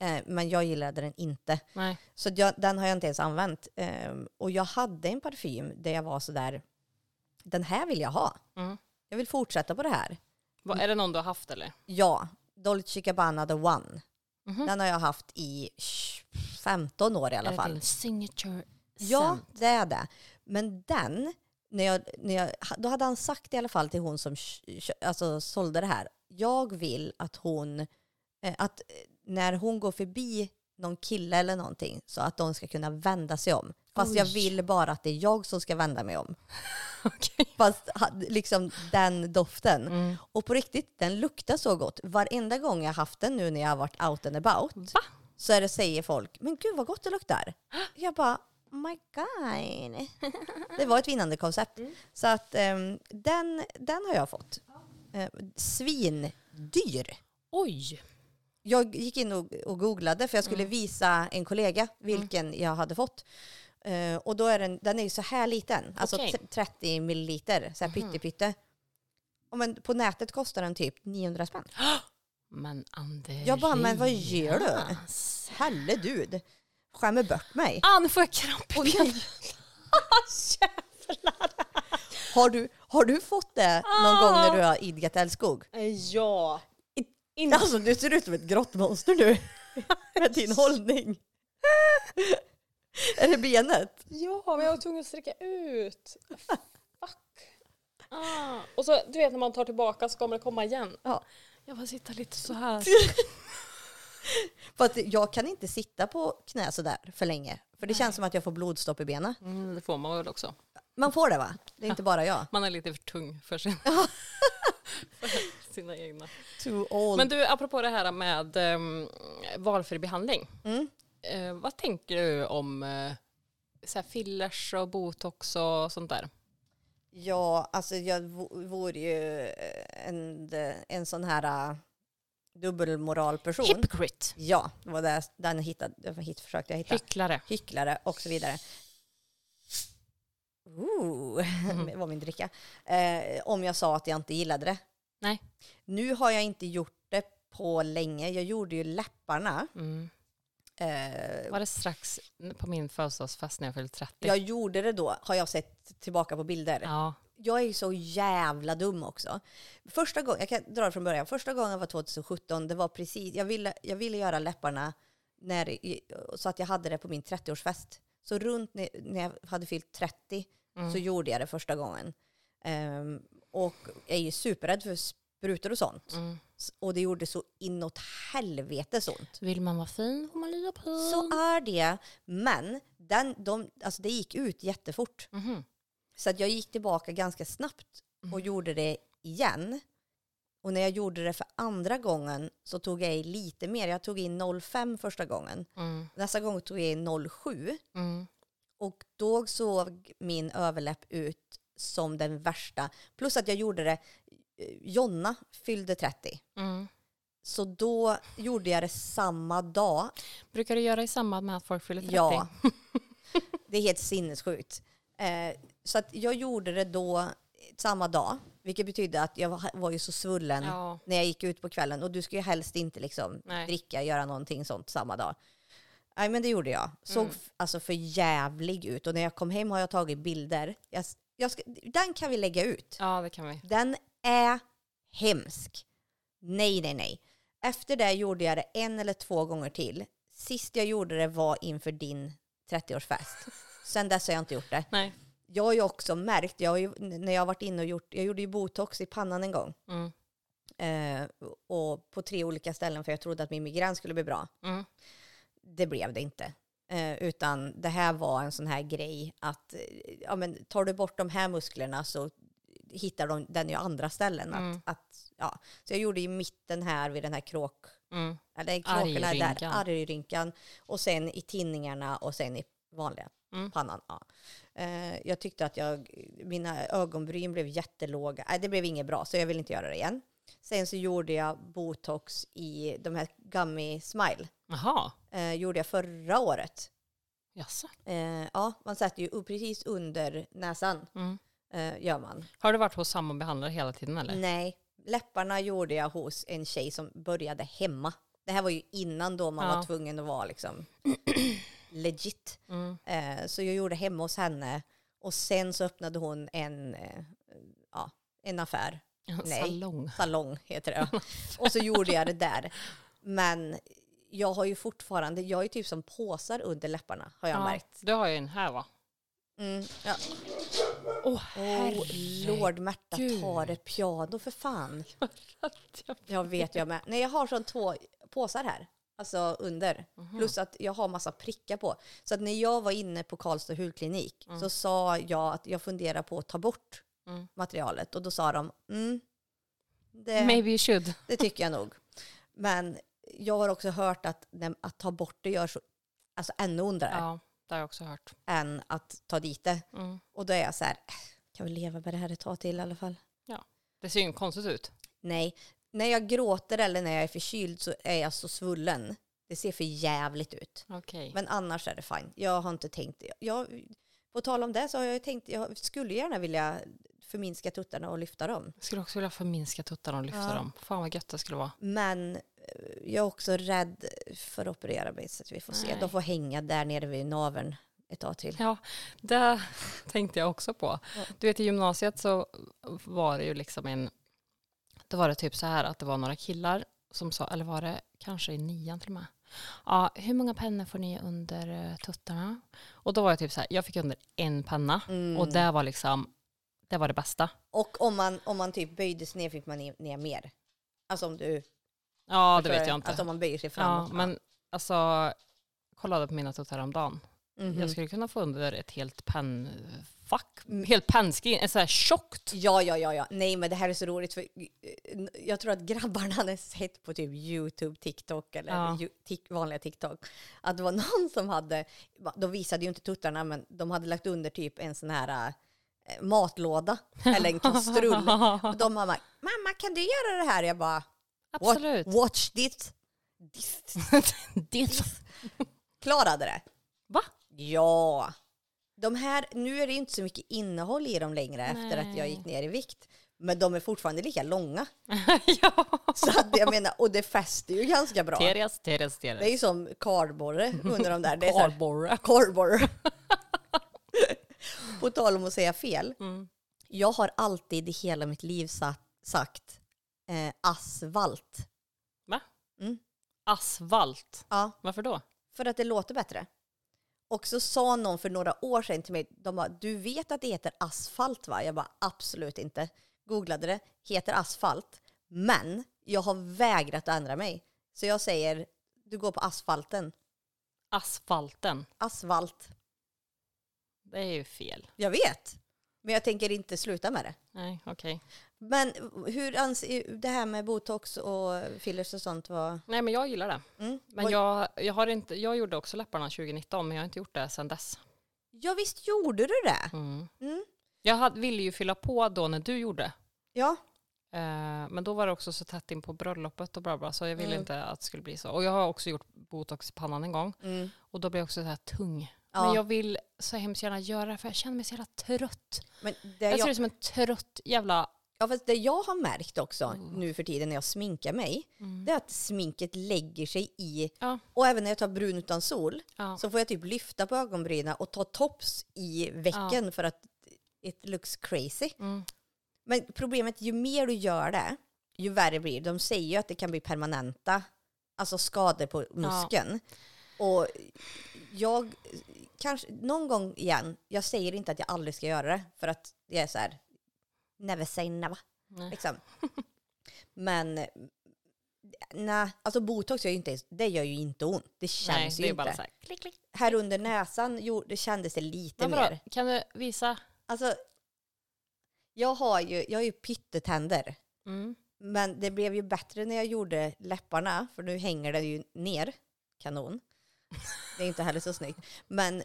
eh, men jag gillade den inte. nej. Så jag, den har jag inte ens använt. Ehm, och jag hade en parfym där jag var sådär, den här vill jag ha. Mm. Jag vill fortsätta på det här. Vad, är det någon du har haft eller? Ja, Dolce Gabbana The One. Mhm. Den har jag haft i 15 år i alla är fall. din signature Ja, scent? det är det. Men den, när jag, när jag, då hade han sagt i alla fall till hon som alltså, sålde det här. Jag vill att hon, eh, att eh, när hon går förbi någon kille eller någonting så att de ska kunna vända sig om. Fast jag Oj. vill bara att det är jag som ska vända mig om. Okej. Fast liksom den doften. Mm. Och på riktigt, den luktar så gott. Varenda gång jag haft den nu när jag har varit out and about Va? så är det, säger folk, men gud vad gott det luktar. Jag bara, oh my god. Det var ett vinnande koncept. Så att ehm, den, den har jag fått. Uh, svindyr. Oj! Jag gick in och, och googlade för jag skulle visa en kollega vilken jag hade fått. Eh, och då är den, den är ju så här liten, alltså Okej. t- 30 milliliter, så här pyttepytte. Och men på nätet kostar den typ 900 spänn. Men Andreas. Jag bara, men vad gör du? Helle dud, skämmer bort mig. Ah, nu får jag kramp i benen. har, du, har du fått det någon gång när du har idkat älskog? Ja. Alltså du ser ut som ett grottmonster nu med din hållning. är det benet? Ja, men jag var tvungen att sträcka ut. Fuck. Ah. Och så, du vet när man tar tillbaka så kommer det komma igen. Ja. Jag får sitta lite så här. För att jag kan inte sitta på knä sådär för länge. För det känns som att jag får blodstopp i benen. Mm, det får man väl också. Man får det va? Det är inte bara jag. Man är lite för tung för, sin, för sina egna. Too old. Men du, apropå det här med um, valfri behandling. Mm. Eh, vad tänker du om uh, så fillers och botox och sånt där? Ja, alltså jag vo- vore ju eh, en, en sån här uh, dubbelmoralperson. Hypocrite. Ja, det var det, den jag hittade, hit försökte jag hitta. Hycklare. Hycklare och så vidare. Ooh, Mm. det var min dricka. Eh, om jag sa att jag inte gillade det. Nej. Nu har jag inte gjort det på länge. Jag gjorde ju läpparna. Mm. Eh, Var det strax på min födelsedagsfest när jag fyllde 30? jag gjorde det då, har jag sett tillbaka på bilder. Ja. Jag är ju så jävla dum också. Första gången, jag kan dra det från början. Första gången var 2017. Det var precis, jag ville, jag ville göra läpparna när, så att jag hade det på min 30-årsfest. Så runt när, jag hade fyllt 30 Mm. så gjorde jag det första gången. Ehm, och jag är ju superrädd för sprutor och sånt. Mm. Och det gjorde så inåt helvete ont. Vill man vara fin får man lida på. Så är det. Men den, de, alltså det gick ut jättefort. Mhm. Så att jag gick tillbaka ganska snabbt och gjorde det igen. Och när jag gjorde det för andra gången så tog jag i lite mer. Jag tog in 0,5 första gången. Mm. Nästa gång tog jag in 0,7. Mm. Och då såg min överläpp ut som den värsta. Plus att jag gjorde det, Jonna fyllde 30. Mm. Så då gjorde jag det samma dag. Brukar du göra i samband med att folk fyller 30? Ja. Det är helt sinnessjukt. Eh, så att jag gjorde det då samma dag. Vilket betydde att jag var, var ju så svullen Ja. när jag gick ut på kvällen. Och du ska ju helst inte liksom Nej. dricka, göra någonting sånt samma dag. Nej men det gjorde jag. Såg Mm. alltså för jävlig ut. Och när jag kom hem har jag tagit bilder. Jag, jag ska, den kan vi lägga ut. ja, det kan vi. Den är hemsk. Nej, nej, nej. Efter det gjorde jag det en eller två gånger till. Sist jag gjorde det var inför din 30-årsfest. Sen dess har jag inte gjort det. Nej. Jag har ju också märkt, jag har ju, när jag har varit inne och gjort, jag gjorde ju botox i pannan en gång. Mm. Eh, och på tre olika ställen för jag trodde att min migrän skulle bli bra. Mm. Det blev det inte. Eh, utan det här var en sån här grej att eh, ja, men, tar du bort de här musklerna så hittar de den i andra ställen. Mm. Att, att, ja. Så jag gjorde i mitten här vid den här kråk... Mm. Eller kråkorna där, Argrynkan. argrynkan. Och sen i tinningarna och sen i vanliga Mm. pannan. Ja. Eh, jag tyckte att jag, mina ögonbryn blev jättelåga. Nej, det blev inget bra, så jag vill inte göra det igen. Sen så gjorde jag botox i de här Gummy Smile. Jaha, Eh, gjorde jag förra året. jaså. Eh, ja, man sätter ju precis under näsan. Mm. Eh, gör man. Har du varit hos samma behandlare hela tiden eller? Nej, läpparna gjorde jag hos en tjej som började hemma. Det här var ju innan då man Ja. var tvungen att vara liksom legit. Mm. Eh, så jag gjorde hemma hos henne och sen så öppnade hon en, eh, ja, en affär. Nej. salong. Salong heter det. och så gjorde jag det där. Men jag har ju fortfarande, jag är typ som påsar under läpparna har jag Ja, märkt. du har ju en här va? Mm, ja. Åh Oh, herregud. Lord Märta, ta det piano för fan. Jag vet jag med. Nej, jag har sån två påsar här. Alltså under. Mhm. Plus att jag har massa prickar på. Så att när jag var inne på Karlstad hudklinik så sa jag att jag funderar på att ta bort Mm. materialet. Och då sa de, mm, det, Maybe you should. det tycker jag nog. Men jag har också hört att, att ta bort det gör så alltså ännu ondare Ja, det har jag också hört. än att ta dit det. Mm. Och då är jag så här, "Äh, kan vi leva med det här ett tag till i alla fall? Det ser ju konstigt ut. Nej, när jag gråter eller när jag är förkyld så är jag så svullen. Det ser för jävligt ut. Okej. Men annars är det fine. Jag har inte tänkt... Jag, på tal om det så har jag tänkt... Jag skulle gärna vilja förminska tuttarna och lyfta dem. Jag skulle också vilja förminska tuttarna och lyfta Ja. dem. Fan vad gött det skulle vara. Men jag är också rädd för att operera mig så att vi får se. Nej. De får hänga där nere vid naveln ett tag till. Ja, det tänkte jag också på. Ja. Du vet i gymnasiet så var det ju liksom en, då var det typ så här att det var några killar som sa, eller var det kanske i nian till och med, ja, hur många pennor får ni under eh, tuttarna? Och då var jag typ så här, jag fick under en penna Mm. och det var liksom, det var det bästa. Och om man, om man typ böjde sig ner fick man ner, ner mer. Alltså om du Ja, det vet jag inte. Att om man böjer sig ja, framåt. men alltså, kollade på mina tuttar häromdagen. Mhm. Jag skulle kunna få under ett helt pennfack, helt pennskrin, ett så här tjockt. Ja, ja, ja, ja. Nej, men det här är så roligt för eh, jag tror att grabbarna hade sett på typ YouTube, TikTok eller Ja. vanliga TikTok att det var någon som hade, de visade ju inte tuttarna, men de hade lagt under typ en sån här eh, matlåda eller en kastrull. Och de bara, mamma kan du göra det här? Jag bara, "What- Absolut. watch this. this. det. Klarade det. Va? Ja. De här, nu är det inte så mycket innehåll i dem längre efter att jag Nej. gick ner i vikt. Men de är fortfarande lika långa. ja. Så att jag menar, och det fäster ju ganska bra. Teres, teres, Det är teres. ju som kardborre under de där. Det är Kardborre. kardborre. På tal om att säga fel. Mm. Jag har alltid i hela mitt liv sagt, sagt eh, asfalt. Va? Mm. Asfalt. Ja, Varför då? för att det låter bättre. Och så sa någon för några år sedan till mig, de bara, du vet att det heter asfalt va? Jag bara, absolut inte. Googlade det, heter asfalt. Men jag har vägrat att ändra mig. Så jag säger, du går på asfalten. Asfalten. Asfalt. Det är ju fel. Jag vet. Men jag tänker inte sluta med det. Nej, okej. Men hur anser det här med botox och fillers och sånt var... Nej, men jag gillar det. Mm. Men jag, jag, har inte, jag gjorde också läpparna 2019, men jag har inte gjort det sedan dess. Ja visst gjorde du det? Mm. Mm. Jag hade, ville ju fylla på då när du gjorde. Ja. Eh, men då var det också så tätt in på bröllopet och bla bla, så jag ville Mm. inte att det skulle bli så. Och jag har också gjort botox i pannan en gång Mm. och då blev jag också så här tung. Ja. Men jag vill så hemskt gärna göra det för jag känner mig så jävla trött. Men det Jag jag, ser ut som en trött jävla... ja, fast det jag har märkt också Mm. nu för tiden när jag sminkar mig, Mm. det är att sminket lägger sig i, Ja. och även när jag tar brun utan sol, Ja. så får jag typ lyfta på ögonbrynen och ta tops i vecken för att it looks crazy. Mm. Men problemet, ju mer du gör det, ju värre blir det. De säger ju att det kan bli permanenta alltså skador på muskeln. Och jag, kanske någon gång igen, jag säger inte att jag aldrig ska göra det, för att jag är så här, never say never. Nej. Liksom. Men nej, alltså botox gör ju inte, det gör ju inte ont. Det Nej, känns det ju inte. bara så här, klick, klick. Här under näsan jo, det kändes det lite Men mer. kan du visa? Alltså, jag har ju, jag har ju pyttetänder. Mm. Men det blev ju bättre när jag gjorde läpparna, för nu hänger det ju ner. Kanon. Det är inte heller så snyggt. Men,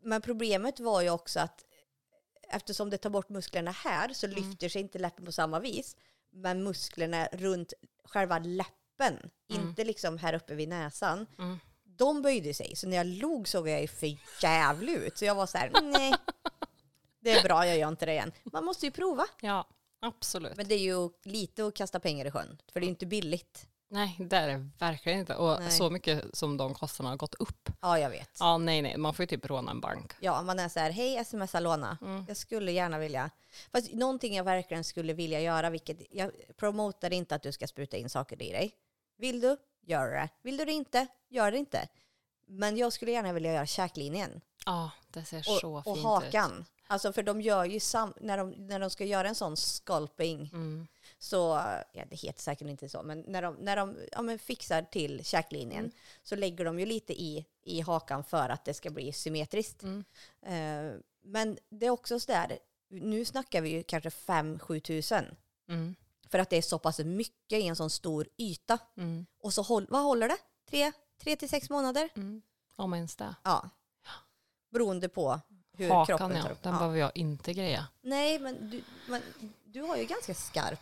men problemet var ju också att eftersom det tar bort musklerna här så Mm. lyfter sig inte läppen på samma vis. Men musklerna runt själva läppen, Mm. inte liksom här uppe vid näsan, Mm. de böjde sig. Så när jag log såg jag ju för jävlig ut. Så jag var så här, nej, det är bra, jag gör inte det igen. Man måste ju prova. Ja, absolut. Men det är ju lite att kasta pengar i sjön, för det är ju inte billigt. Nej, det är det verkligen inte. Och Nej. så mycket som de kostnaderna har gått upp. Ja, jag vet. Ja, nej, nej. Man får ju typ råna en bank. Ja, man är så här, hej smsa låna. Mm. Jag skulle gärna vilja. Fast någonting jag verkligen skulle vilja göra, vilket jag promotar inte att du ska spruta in saker i dig. Vill du, gör det. Vill du det inte, gör det inte. Men jag skulle gärna vilja göra käklinjen Ja, det ser och, så och fint ut. hakan. Alltså för de gör ju sam, när de, när de ska göra en sån sculping Mm. Så, ja det heter säkert inte så, men när de, när de ja, men fixar till käklinjen Mm. så lägger de ju lite i, i hakan för att det ska bli symmetriskt. Mm. Eh, men det är också så där, nu snackar vi ju kanske 5-7 tusen Mm. för att det är så pass mycket i en sån stor yta. Mm. Och så håll, vad håller det? Tre, tre till sex månader? Mm. Om ens det. Ja. Beroende på hur Hakan kroppen tar upp. den Ja. behöver jag inte greja. Nej, men du, men du har ju ganska skarp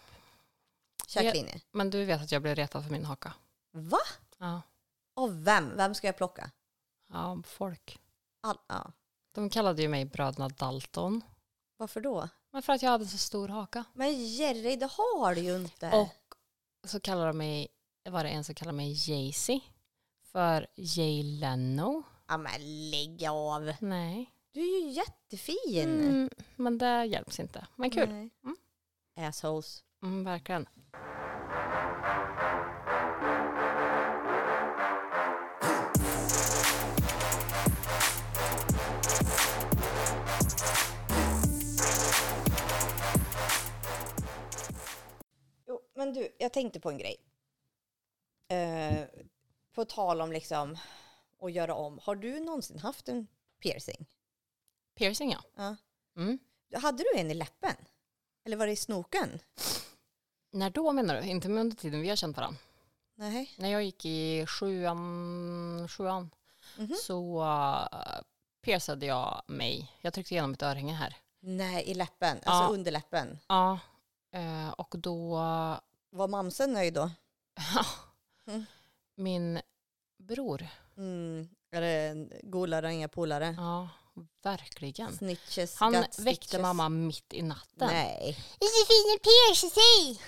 käklinje. Men du vet att jag blev retad för min haka. Va? Ja, Av vem? Vem ska jag plocka? ja folk. All, ja. De kallade ju mig bröderna Dalton. Varför då? Men för att jag hade så stor haka. Men Jerry, det har du ju inte. Och så kallade de mig, var det en som kallade mig Jay-Z. För Jay Leno. Ja, men lägg av. Nej. Du är ju jättefin. Mm, men det hjälps inte. Men kul. Nej. Mm. Assholes. Mm, verkligen. Jo, men du, jag tänkte på en grej. Eh, på tal om liksom att göra om. Har du någonsin haft en piercing? Piercing ja. Ja. Mm. Hade du en i läppen? Eller var det i snoken? När då menar du? Inte under tiden vi har känt varandra. Nej. När jag gick i sjuan, sjuan Mhm. så uh, piercade jag mig. Jag tryckte igenom ett örhänge här. Nej, i läppen. Alltså Ja. under läppen. Ja, eh, och då... Var mamsen nöjd då? Mm. Min bror, Mm. Är det golare, inga polare? ja, verkligen. Snitches, Han väckte mamma mitt i natten. Nej. Josefine piercar sig!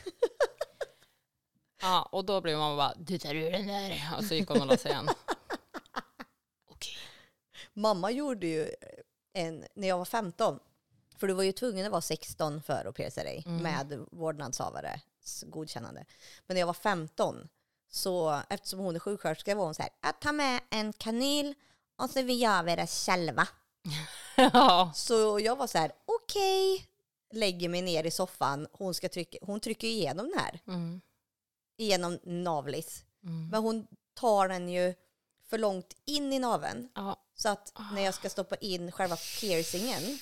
Ja, och då blev mamma bara, du tar ur den där. Och så gick hon och la sig igen. Okej. Mamma gjorde ju en, när jag var 15, för du var ju tvungen att vara 16 för att pierca dig Mm. med vårdnadshavares godkännande. Men när jag var 15, så eftersom hon är sjuksköterska var hon så här, att ta med en kanyl och så vill jag vara själva. ja. Så jag var så här, okej, lägger mig ner i soffan, hon, ska trycka, hon trycker igenom den här, Mm. igenom navlis. Mm. Men hon tar den ju för långt in i naveln. Ja. Så att när jag ska stoppa in själva piercingen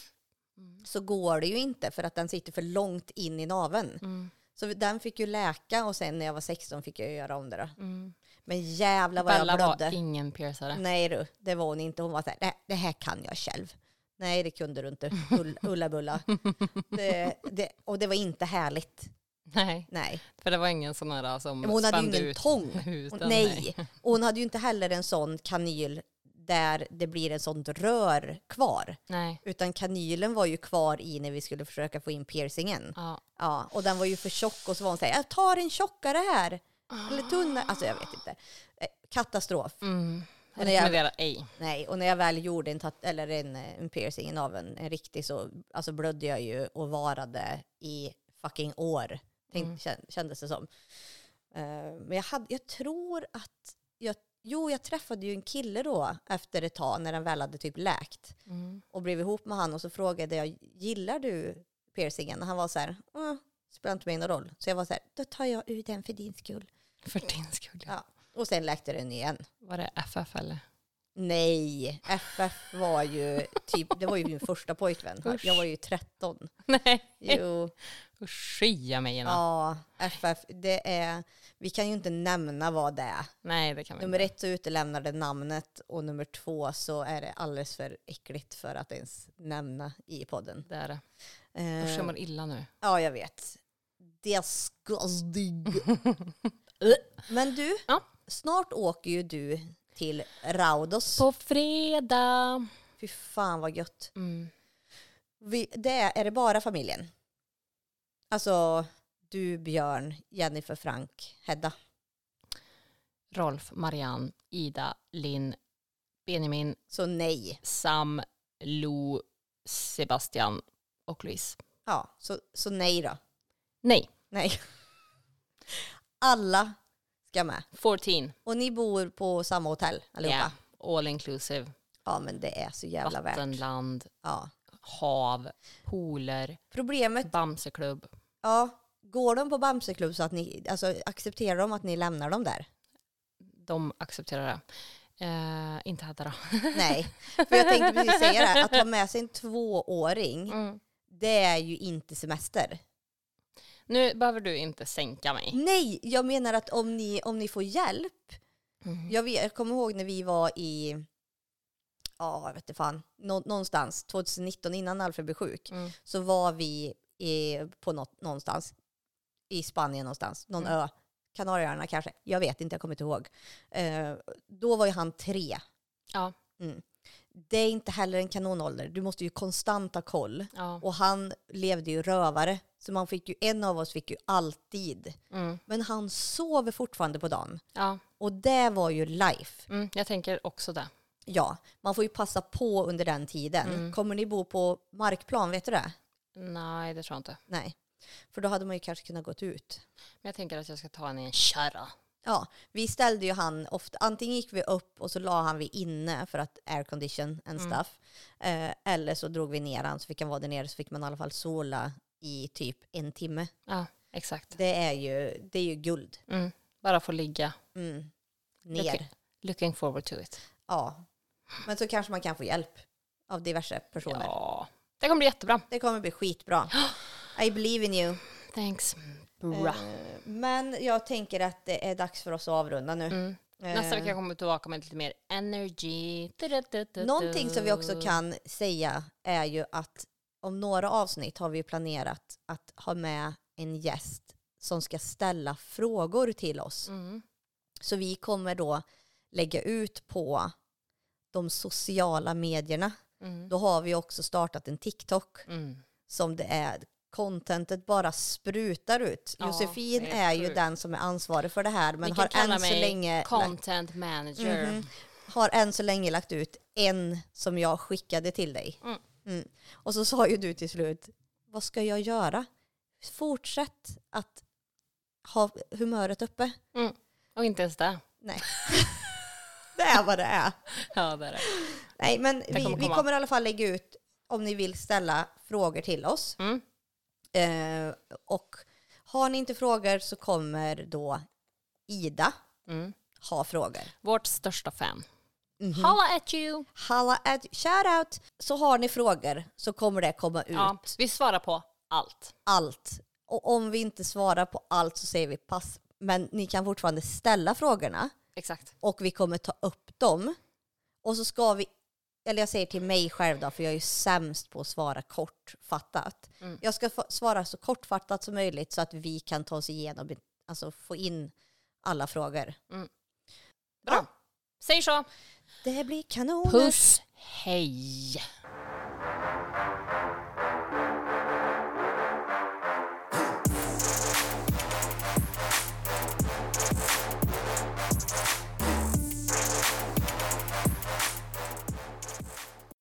Mm. så går det ju inte för att den sitter för långt in i naveln. Mm. Så den fick ju läka och sen när jag var 16 fick jag göra om det då. Men jävlar vad Bella jag var blödde. ingen piercare. Nej du, det var hon inte. Hon var så här, det, det här kan jag själv. Nej, det kunde du inte. Ull, Ulla-bulla. Det, det, och det var inte härligt. Nej, Nej. för det var ingen sån här som Men hon hade ju ingen ut tång. huden. Hon, nej. Och hon hade ju inte heller en sån kanyl där det blir en sånt rör kvar. Nej. Utan kanylen var ju kvar i när vi skulle försöka få in piercingen. Ja. Ja, och den var ju för tjock och så var hon såhär, jag tar en tjockare här. Eller tunnare. Alltså jag vet inte. Eh, Katastrof. Mm. Jag Och när jag- ej. Nej, och när jag väl gjorde en, tat- eller en, eh, en piercing av en, en riktig så alltså blödde jag ju och varade i fucking år. Tänk, Mm. kän- Kändes det som. Eh, men jag, hade, jag tror att jag, jo, jag träffade ju en kille då efter ett tag när den väl hade typ läkt. Mm. och blev ihop med han och så frågade jag, gillar du piercingen? Och han var så här, mm, spelar inte mig någon roll. Så jag var så här, då tar jag ut den för din skull. För din skull. Ja. Och sen läkte den igen. Var det FF eller? Nej, FF var ju typ, det var ju min första pojkvän. Usch. Jag var ju 13. Nej. Jo, Usch, skya mig innan. ja, FF, det är, vi kan ju inte nämna vad det är. Nej, det kan vi Nummer inte. ett så utelämnar det namnet och nummer två så är det alldeles för äckligt för att ens nämna i podden. Det är det. Eh, Usch, jag mår illa nu. Ja, jag vet. Disgusting. Men du, Ja. snart åker ju du till Raudos. På fredag. Fy fan vad gött. Mm. Vi, det är, är det bara familjen? Alltså du, Björn, Jennifer, Frank, Hedda. Rolf, Marianne, Ida, Linn, Benjamin, Så nej. Sam, Lo, Sebastian och Louise. Ja, så, så nej då. Nej, Nej. Alla ska med. 14. Och ni bor på samma hotell allihopa? Yeah. All inclusive. Ja, men det är så jävla värt. Vattenland, Ja. hav, pooler, Problemet Bamseklubb. Ja, går de på Bamseklubb så att ni, alltså accepterar de att ni lämnar dem där? De accepterar det. Eh, inte Hedda då. Nej, för jag tänkte precis säga det att ha med sig en tvååring, Mm. det är ju inte semester. Nu behöver du inte sänka mig. Nej, jag menar att om ni, om ni får hjälp, Mm. jag, vet, jag kommer ihåg när vi var i, ja jag vet inte fan, nå, någonstans 2019 innan Alfred blev sjuk, Mm. så var vi i, på något, någonstans i Spanien någonstans, någon Mm. ö, Kanarieöarna kanske, jag vet inte, jag kommer inte ihåg. Eh, då var ju han tre. Ja. Mm. Det är inte heller en kanonålder, du måste ju konstant ha koll. Ja. Och han levde ju rövare, så man fick ju, en av oss fick ju alltid. Mm. Men han sover fortfarande på dagen. ja. Och det var ju life. Mm. Jag tänker också det. Ja, man får ju passa på under den tiden. Mm. Kommer ni bo på markplan, vet du det? Nej, det tror jag inte. Nej. För då hade man ju kanske kunnat gått ut. Men jag tänker att jag ska ta henne i en kärra. Ja, vi ställde ju han ofta, antingen gick vi upp och så la han vi inne för att aircondition and Mm. stuff. Eh, eller så drog vi ner han så fick han vara där nere så fick man i alla fall sola i typ en timme. Ja, exakt. Det är ju, det är ju guld. Mm. Bara få ligga. Mm. Ner. Looking, looking forward to it. Ja. Men så kanske man kan få hjälp av diverse personer. Ja, det kommer bli jättebra. Det kommer bli skitbra. I believe in you. Thanks. Bra. Eh, Men jag tänker att det är dags för oss att avrunda nu. Mm. Eh, Nästa vecka kommer vi tillbaka med lite mer energy. Någonting som vi också kan säga är ju att om några avsnitt har vi planerat att ha med en gäst som ska ställa frågor till oss. Mm. Så vi kommer då lägga ut på de sociala medierna. Mm. Då har vi också startat en TikTok Mm. som det är contentet bara sprutar ut. Ja, Josefin är är, ju den som är ansvarig för det här men har än, så länge, content manager. Mhm. har än så länge lagt ut en som jag skickade till dig. Mm. Mm. Och så sa ju du till slut, vad ska jag göra? Fortsätt att ha humöret uppe. Och inte ens det. Nej. det är vad det är. Ja, det är det. Nej, men vi, kommer vi kommer i alla fall lägga ut om ni vill ställa frågor till oss. Mm. Eh, och har ni inte frågor så kommer då Ida Mm. ha frågor. Vårt största fan. Mhm. Holla at you! Halla at, shout out! Så har ni frågor så kommer det komma ut Ja, vi svarar på allt. allt. Och om vi inte svarar på allt så säger vi pass. Men ni kan fortfarande ställa frågorna Exakt. och vi kommer ta upp dem. Och så ska vi, eller jag säger till mig själv då, för jag är ju sämst på att svara kortfattat. Mm. Jag ska svara så kortfattat som möjligt så att vi kan ta oss igenom, alltså få in alla frågor. Bra. Säg så. Det blir kanon. Puss. Hej.